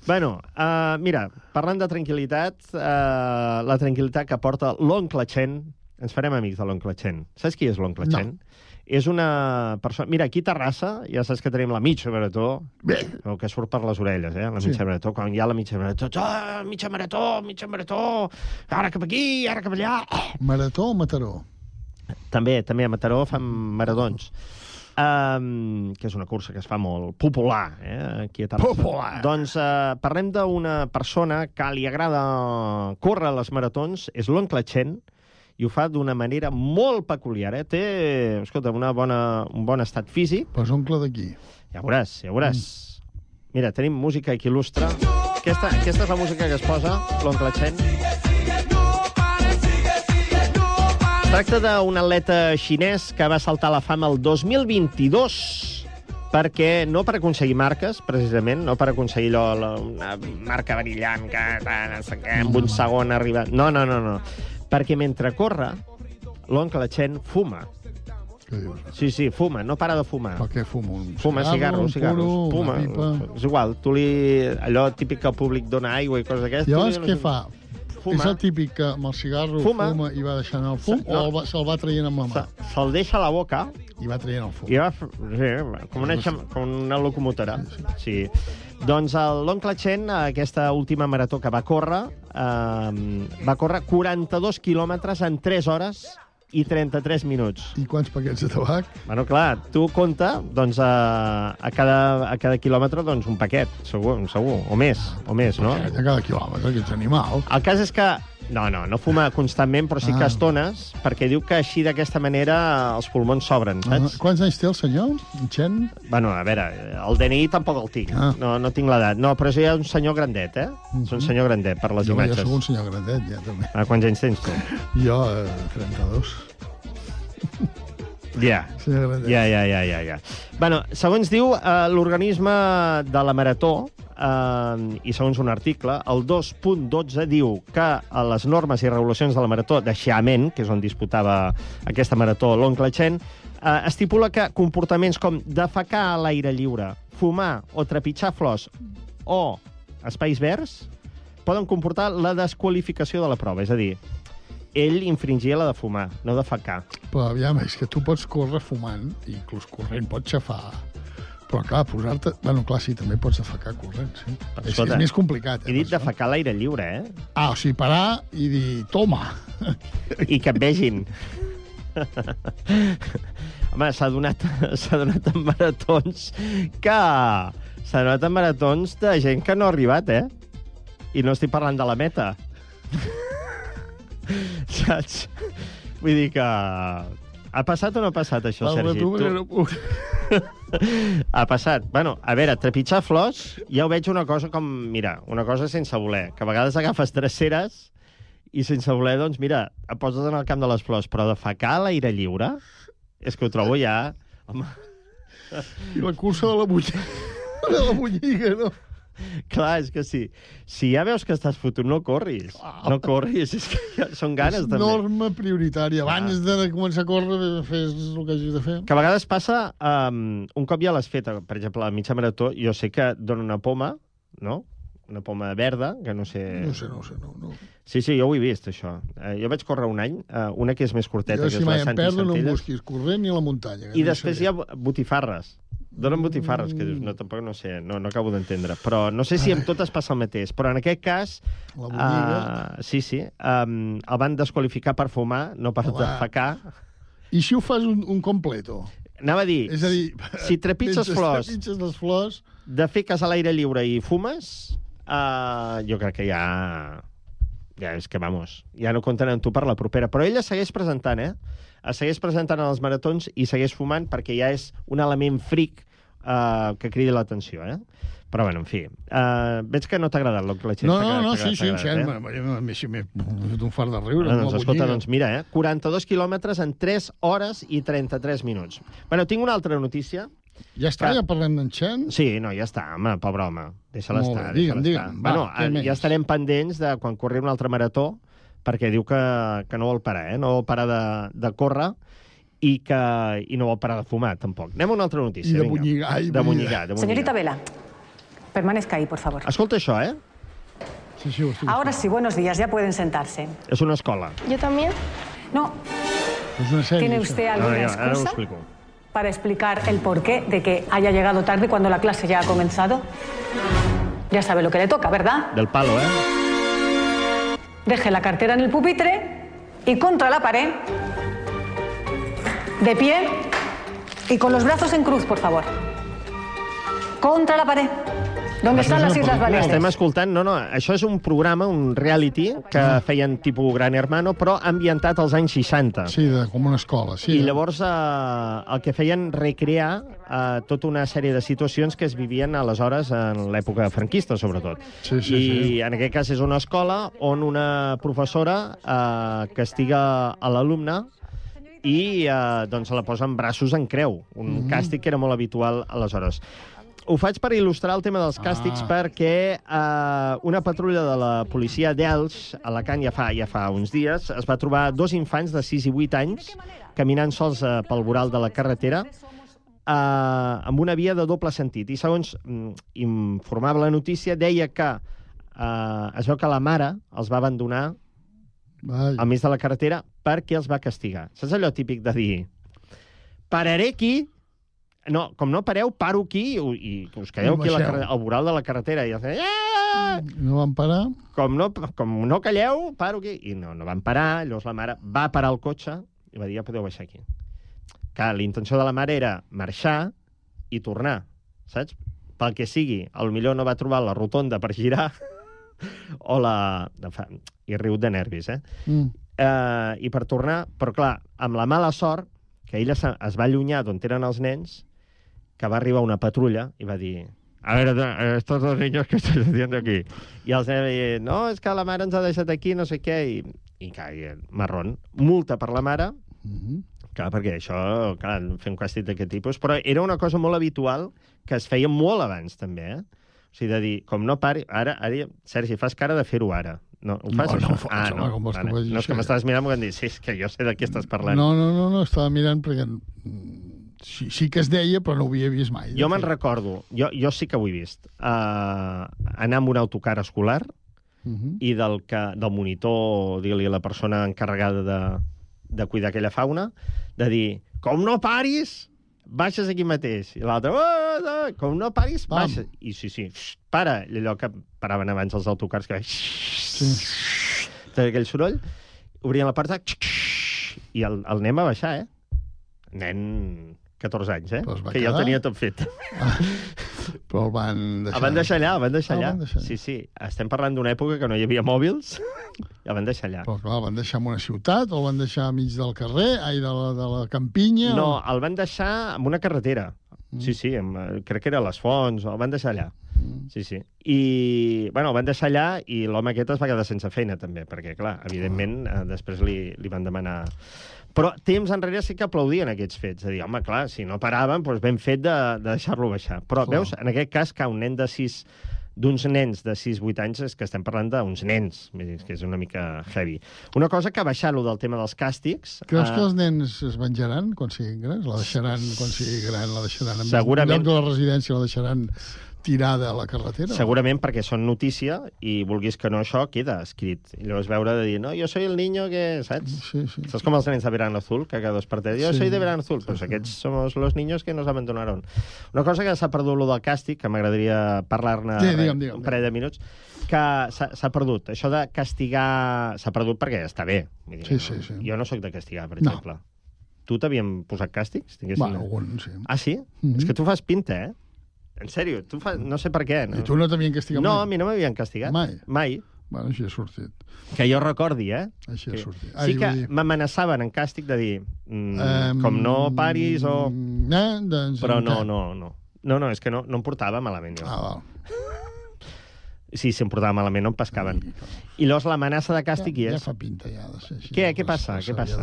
Bueno, uh, mira, parlant de tranquil·litat, uh, la tranquil·litat que porta l'oncle Chen, ens farem amics de l'oncle Chen. Saps qui és l'oncle No. Chen? És una persona... Mira, aquí a Terrassa ja saps que tenim la mitja marató, el que surt per les orelles, eh? La Sí. mitja marató. Quan hi ha la mitja marató, ah, mitja marató, mitja marató, ara cap aquí, ara cap allà... Marató o Mataró? També, també a Mataró fan maratons. Um, que és una cursa que es fa molt popular, eh, aquí a Terrassa. Popular. Doncs uh, parlem d'una persona que li agrada córrer les maratons, és l'oncle Chen, i ho fa d'una manera molt peculiar. Eh? Té, escolta, una bona, un bon estat físic. Pues oncle d'aquí. Ja veuràs, ja veuràs. Mm. Mira, tenim música que il·lustra. Aquesta, aquesta és la música que es posa, l'oncle Chen. Es tracta d'un atleta xinès que va saltar la fama el 2022 perquè no per aconseguir marques, precisament, no per aconseguir allò, la, una marca brillant que, no sé què, en un segon arriba... No, no, no, no. Perquè mentre corre, l'oncle Chen fuma. Què dius? Sí, sí, fuma, no para de fumar. Per què fumo? Un Fuma cigarro, un cigarros, puro, fuma. És igual, tu li... Allò típic que el públic dona aigua i coses d'aquestes... Llavors, li què fa? Fuma. És el típic que amb el cigarro Fuma. fuma, i va deixant el fum No. o se'l va traient amb la mà? Se- Se'l deixa a la boca I va traient el fum. i va... Sí, com una, com una locomotora. Sí. Doncs el- l'oncle Chen, aquesta última marató que va córrer, eh, va córrer 42 quilòmetres en 3 hores i 33 minuts. I quants paquets de tabac? Bueno, clar, tu compta, doncs, a, a, cada, a cada quilòmetre, doncs, un paquet, segur, segur, o més, o més, no? A cada quilòmetre, que ets animal. El cas és que no, no, no fuma constantment, però sí que Ah. estones, perquè diu que així d'aquesta manera els pulmons s'obren, Ah, saps? quants anys té el senyor, en Chen? Bueno, a veure, el DNI tampoc el tinc, Ah. no, no tinc l'edat. No, però és ja un senyor grandet, eh? És un senyor grandet, per les Jo imatges. sóc un senyor grandet, ja, també. Ah, quants anys tens tu? Jo, eh, 32. Ja. Ja, ja, ja, ja, ja. Bueno, segons diu eh, l'organisme de la Marató, eh, i segons un article, el 2.12 diu que a les normes i regulacions de la Marató de Xiamen, que és on disputava aquesta marató l'oncle Chen, eh, estipula que comportaments com defecar a l'aire lliure, fumar o trepitjar flors o espais verds, poden comportar la desqualificació de la prova. És a dir, ell infringia la de fumar, no de facar. Però aviam, és que tu pots córrer fumant, inclús corrent pots xafar, però clar, posar-te... Bueno, clar, sí, també pots defecar corrent, sí. És, Escolta, és més complicat, He eh? dit de facar a l'aire lliure, eh? Ah, o sigui, parar i dir, toma. I que et vegin. Home, s'ha donat, s'ha donat en maratons que... S'ha donat en maratons de gent que no ha arribat, eh? I no estic parlant de la meta. Saps? Vull dir que... Ha passat o no ha passat, això, Va, Sergi? tu, Tu... ha passat. Bueno, a veure, trepitjar flors, ja ho veig una cosa com... Mira, una cosa sense voler, que a vegades agafes dreceres i sense voler, doncs, mira, et poses en el camp de les flors, però de facar a l'aire lliure, és que ho trobo ja... Home, I la cursa de la bulliga, de la bulliga, no? clar, és que sí. Si ja veus que estàs fotut, no corris. No corris, és que ja són ganes, és també. norma prioritària. Abans de començar a córrer, fes el que hagis de fer. Que a vegades passa, um, un cop ja l'has fet, per exemple, a mitja marató, jo sé que dona una poma, no? Una poma verda, que no sé... No sé, no sé, no. no. Sí, sí, jo ho he vist, això. Eh, jo vaig córrer un any, eh, una que és més curteta, Jo, que si és mai la em Santi perdo, no em busquis corrent ni a la muntanya. I després hi ha botifarres. Donen botifarres, que dius, no, tampoc no sé, no, no acabo d'entendre. Però no sé si amb totes passa el mateix. Però en aquest cas... La botiga. Uh, sí, sí. Um, el van desqualificar per fumar, no per Home. defecar. I si ho fas un, un completo? Anava a dir, És a dir, si trepitges flors, trepitges les flors... de fer cas a l'aire lliure i fumes, uh, jo crec que ja... Ja és que, vamos, ja no compten amb tu per la propera. Però ella segueix presentant, eh? Es segueix presentant en els maratons i segueix fumant perquè ja és un element fric uh, que cridi l'atenció, eh? Però, bueno, en fi. Uh, veig que no t'ha agradat el que la gent No, no, no, sí, sí, em sembla. Eh? M'he fet un fart de riure. Amb doncs, escolta, bulliga. doncs mira, eh? 42 quilòmetres en 3 hores i 33 minuts. Bueno, tinc una altra notícia. Ja està, ja parlem d'en Chen? Sí, no, ja està, home, pobre home. Deixa-la estar. bé, digue'm, deixa-la digue'm. Va, Bueno, eh, més? ja estarem pendents de quan corri un altre marató, perquè diu que, que no vol parar, eh? No vol parar de, de córrer i, que, i no vol parar de fumar, tampoc. Anem a una altra notícia, I de vinga. bulligar, i De bulligar, de bulligar. Señorita Vela, permanezca ahí, por favor. Escolta això, eh? Sí, sí, estic Ahora sí, buenos días, ya pueden sentarse. És una escola. ¿Yo también? No, És una sèrie, ¿Tiene usted alguna Ara, ja, ara ho excusa explico. para explicar el porqué de que haya llegado tarde cuando la clase ya ha comenzado? Ya sabe lo que le toca, ¿verdad? Del palo, eh? Deje la cartera en el pupitre y contra la pared, de pie y con los brazos en cruz, por favor. Contra la pared. ¿Dónde están las Islas Baleares? Estem escoltant, no, no, això és un programa, un reality, que feien tipus Gran Hermano, però ambientat als anys 60. Sí, de, com una escola, sí. I llavors eh, el que feien recrear eh, tota una sèrie de situacions que es vivien aleshores en l'època franquista, sobretot. Sí, sí, I sí. en aquest cas és una escola on una professora eh, castiga a l'alumne i eh, doncs la posa en braços en creu, un Mhm. càstig que era molt habitual aleshores. Ho faig per il·lustrar el tema dels càstigs Ah. perquè eh, una patrulla de la policia d'Elx, a Alacant, ja fa, ja fa uns dies, es va trobar dos infants de 6 i 8 anys caminant sols eh, pel voral de la carretera eh, amb una via de doble sentit. I segons mm, informava la notícia, deia que eh, es veu que la mare els va abandonar Vai. al mig de la carretera perquè els va castigar. Saps allò típic de dir pararé aquí, no, com no pareu, paro aquí i, i us quedeu I aquí a la al voral de la carretera i els "Ah!" No van parar? com no, com no calleu, paro aquí. I no, no van parar, llavors la mare va parar el cotxe i va dir, ja podeu baixar aquí. Clar, la intenció de la mare era marxar i tornar, saps? Pel que sigui, al millor no va trobar la rotonda per girar o la... I riu de nervis, eh? Mm. eh, i per tornar, però clar, amb la mala sort, que ella es va allunyar d'on eren els nens, que va arribar una patrulla i va dir a veure, estos dos niños que estáis haciendo aquí? I els nens deien, no, és que la mare ens ha deixat aquí, no sé què, i, i clar, i, eh, marrón. Multa per la mare, Mhm. clar, perquè això, clar, fer un càstig d'aquest tipus, però era una cosa molt habitual que es feia molt abans, també, eh? O sigui, de dir, com no pari... Ara, ara Sergi, fas cara de fer-ho ara. No, ho fas, No, no faig, ah, home, no. com vols que Vale. ho faci no, és que m'estaves mirant i em dir, sí, és que jo sé de què estàs parlant. No, no, no, no, estava mirant perquè mm, sí, sí que es deia, però no ho havia vist mai. Jo me'n recordo, jo, jo sí que ho he vist, uh, anar amb un autocar escolar Mhm. i del, que, del monitor, digue-li a la persona encarregada de, de cuidar aquella fauna, de dir, com no paris, baixes aquí mateix. I l'altre, "Oh, oh, com no paris, Pam. baixa. I sí, sí, "Xxt, para. I allò que paraven abans els autocars, que... Sí. Aquell soroll, obrien la porta, i el, el nen va baixar, eh? Nen 14 anys, eh? Que ja ho tenia tot fet. Però el van deixar... El van deixar allà, el van deixar Ah, allà. van deixar allà. Sí, sí. Estem parlant d'una època que no hi havia mòbils i el van deixar allà. Però clar, el van deixar en una ciutat o el van deixar mig del carrer, ai, de la, de la campinya... No, o... el van deixar en una carretera. Sí, sí, amb, eh, crec que era les Fonts, el van deixar allà. Sí, sí. I, bueno, el van deixar allà i l'home aquest es va quedar sense feina, també, perquè, clar, evidentment, eh, després li, li van demanar... Però temps enrere sí que aplaudien aquests fets. És a dir, home, clar, si no paraven, doncs ben fet de, de deixar-lo baixar. Però, Clar. veus, en aquest cas, que un nen de 6 d'uns nens de 6-8 anys és que estem parlant d'uns nens, que és una mica heavy. Una cosa que baixar-lo del tema dels càstigs... Creus eh, que els nens es venjaran quan siguin grans? La deixaran quan sigui gran, la deixaran... En Segurament. En lloc de la residència la deixaran tirada a la carretera? Segurament perquè són notícia i vulguis que no això queda escrit. I llavors veure de dir, no, jo soy el niño que... Saps? Sí, sí. Saps com els nens de Verano Azul, que cada dos per tres, jo Sí. soy de Verano Azul. Pues aquests somos los niños que nos abandonaron. Una cosa que s'ha perdut, lo del càstig, que m'agradaria parlar-ne Sí, res, digue'm, digue'm, un parell de minuts, que s'ha perdut. Això de castigar... S'ha perdut perquè està bé. Vull dir, Sí, no? sí, sí. Jo no sóc de castigar, per No. exemple. Tu t'havien posat càstigs? Bueno, algun, sí. Ah, sí? Mhm. És que tu fas pinta, eh? En sèrio, tu fas... No sé per què. No? I tu no t'havien castigat No, mai? a mi no m'havien castigat. Mai? Mai. Bueno, així ha sortit. Que jo recordi, eh? Així ha Que- sortit. Sí Ai, que vull dir- m'amenaçaven en càstig de dir mm, Em, com no paris o... Eh, doncs, Però no, no, no. No, no, és que no, no em portava malament, jo. Ah, val. Sí, si em portava malament no em pescaven. I llavors l'amenaça de càstig hi ja, és. ja fa pinta, ja, de ser així. Què? Què passa? Què passa?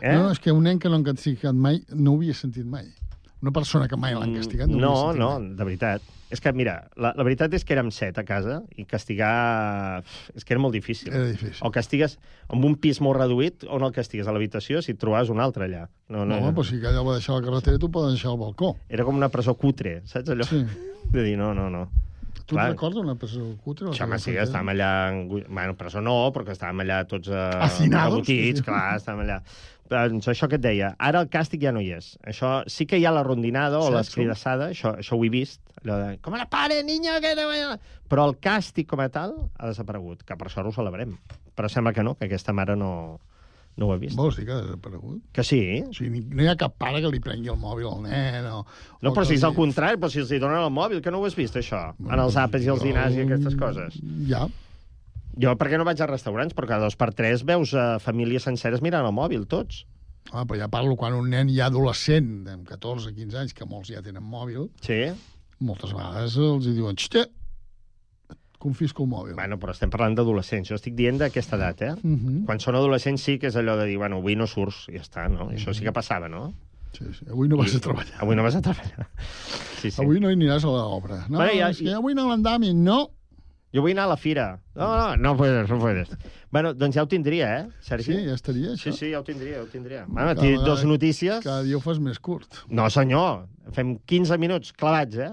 Eh? No, és que un nen que no han castigat mai, no ho havia sentit mai. Una persona que mai l'han castigat no, No, no, de veritat. És que, mira, la, la veritat és que érem set a casa i castigar... És que era molt difícil. Era difícil. O castigues amb un pis molt reduït o no el castigues a l'habitació si et trobaves un altre allà. No, No, home, però si que allò va deixar a la carretera, tu poden deixar al balcó. Era com una presó cutre, saps allò? Sí. De dir, no, no, no. Tu et recordes una presó cutre? Això, home, sí, estàvem allà... En... Bueno, presó no, perquè estàvem allà tots eh, Hacinados, rebotits, sí. clar, estàvem allà. Doncs això que et deia, ara el càstig ja no hi és. Això sí que hi ha la rondinada o l'escridassada, això, això ho he vist, allò de, com la pare, niño, que no... Però el càstig com a tal ha desaparegut, que per sort ho celebrem. Però sembla que no, que aquesta mare no, no ho ha vist. Vols dir que ha desaparegut? Que sí? O sigui, no hi ha cap pare que li prengui el mòbil al nen o... No, però si és al contrari, però si els hi donen el mòbil, que no ho has vist, això? En els àpats i els dinars i aquestes coses. Ja. Jo, per què no vaig a restaurants? Perquè cada dos per tres veus uh, famílies senceres mirant el mòbil, tots. Ah, però ja parlo quan un nen ja adolescent, amb 14, 15 anys, que molts ja tenen mòbil, Sí. moltes vegades els hi diuen, xixta, confisco el mòbil. Bueno, però estem parlant d'adolescents. Jo estic dient d'aquesta edat, eh? Mhm. Quan són adolescents sí que és allò de dir, bueno, avui no surts, ja està, no? I això sí que passava, no? Sí, sí. Avui no vas a treballar. Avui no vas a treballar. Sí, sí. Avui no hi aniràs a l'obra. No, Bueno, ja- és que avui no l'endami, no. Jo vull anar a la fira. No, no, no puedes, no puedes. Bueno, doncs ja ho tindria, eh, Sergi? Sí, ja estaria, Sí, això. sí, ja ho tindria, ja ho tindria. Bueno, Cada dos notícies. Cada dia ho fas més curt. No, senyor, fem 15 minuts clavats, eh?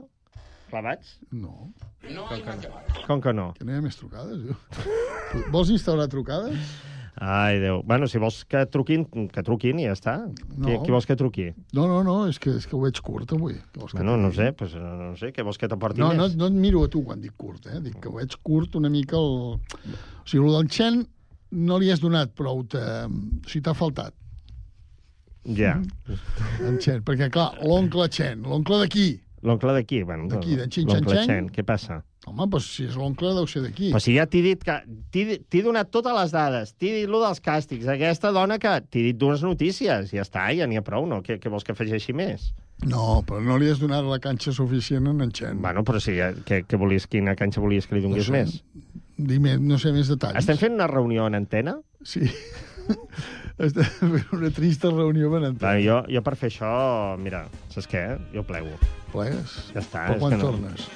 Clavats? No. Com que no? Com que no? Que no hi ha més trucades, jo. Vols instaurar trucades? Ai, Déu. Bueno, si vols que truquin, que truquin i ja està. No. Qui, qui vols que truqui? No, no, no, és que, és que ho veig curt, avui. Vols que Bueno, no sé, pues, no, no sé, què vols que t'aporti No, no, més? no et miro a tu quan dic curt, eh? Dic que ho veig curt una mica el... O sigui, el del Chen no li has donat prou... Te... O sigui, t'ha faltat, Ja. en Chen. Perquè, clar, l'oncle Chen, l'oncle d'aquí. L'oncle d'aquí, bueno. D'aquí, d'en Xin Xan? Chen, què passa? Home, doncs si és l'oncle deu ser d'aquí. Però si ja t'he dit que... T'he donat totes les dades, t'he dit lo dels càstigs, aquesta dona que... T'he dit dues notícies, ja està, ja n'hi ha prou, no? Què, què vols que afegeixi més? No, però no li has donat la canxa suficient en en Chen. Bueno, però si ja, què, què volies, quina canxa volies que li donés No sé. més? Dime, no sé més detalls. Estem fent una reunió en antena? Sí. Estem fent una trista reunió ben Va, jo, jo per fer això, mira, saps què? Jo plego. Plegues? Ja està. Però quan no- tornes?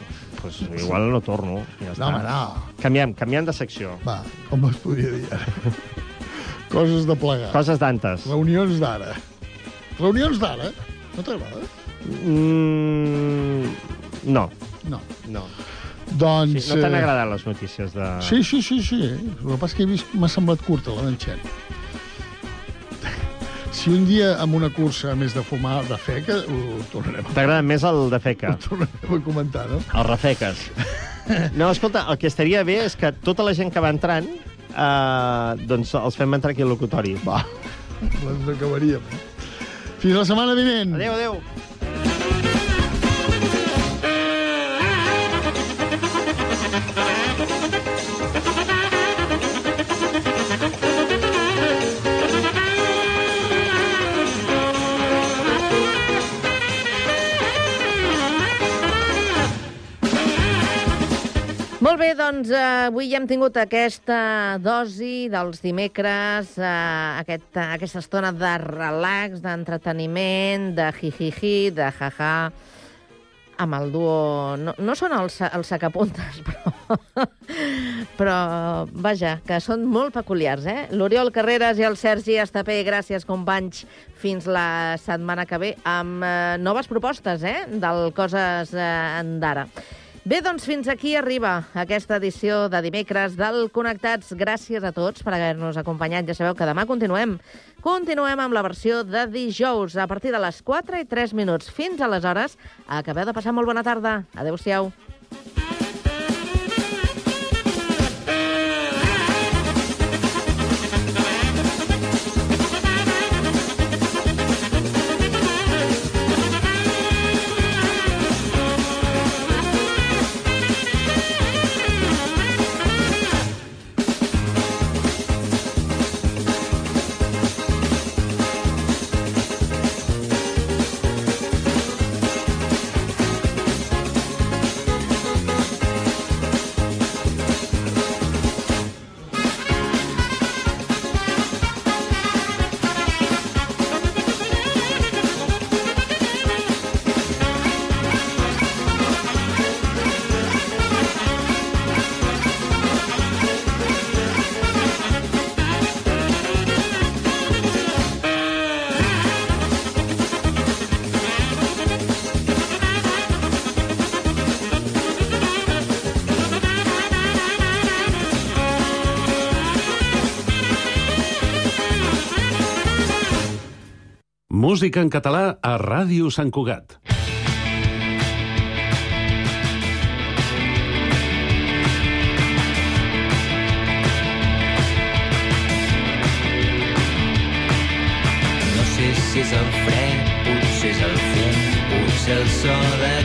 Pues igual no torno, ja està. home, no. Canviem, canviem de secció. Va, com es podria dir ara? Coses de plegar. Coses d'antes. Reunions d'ara. Reunions d'ara? No t'agrada? Mm, no. No. No. Doncs... Sí, no t'han eh, agradat les notícies de... Sí, sí, sí, sí. El que passa és que he vist m'ha semblat curta la Xen. Si un dia amb una cursa a més de fumar de feca, ho tornarem, T'agrada més el de feca? ho tornarem a comentar, no? Els refeques. No, escolta, el que estaria bé és que tota la gent que va entrant eh, doncs els fem entrar aquí al locutori. Va, doncs acabaríem. Fins la setmana vinent. Adéu, adéu. Doncs eh, avui ja hem tingut aquesta dosi dels dimecres, eh, aquest, aquesta estona de relax, d'entreteniment, de jijiji, de jaja, amb el duo... No, no són els, els sacapuntes, però, però vaja, que són molt peculiars, eh? L'Oriol Carreras i el Sergi Estapé, gràcies, companys. Fins la setmana que ve amb eh, noves propostes, eh? Del Coses eh, d'ara. Bé, doncs fins aquí arriba aquesta edició de dimecres del Connectats. Gràcies a tots per haver-nos acompanyat. Ja sabeu que demà continuem. Continuem amb la versió de dijous a partir de les 4 i 3 minuts. Fins aleshores, acabeu de passar molt bona tarda. Adéu-siau. Música en català a Ràdio Sant Cugat. No sé si és el fred, potser és el fum, potser el so de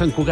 Ràdio Sant Cugat.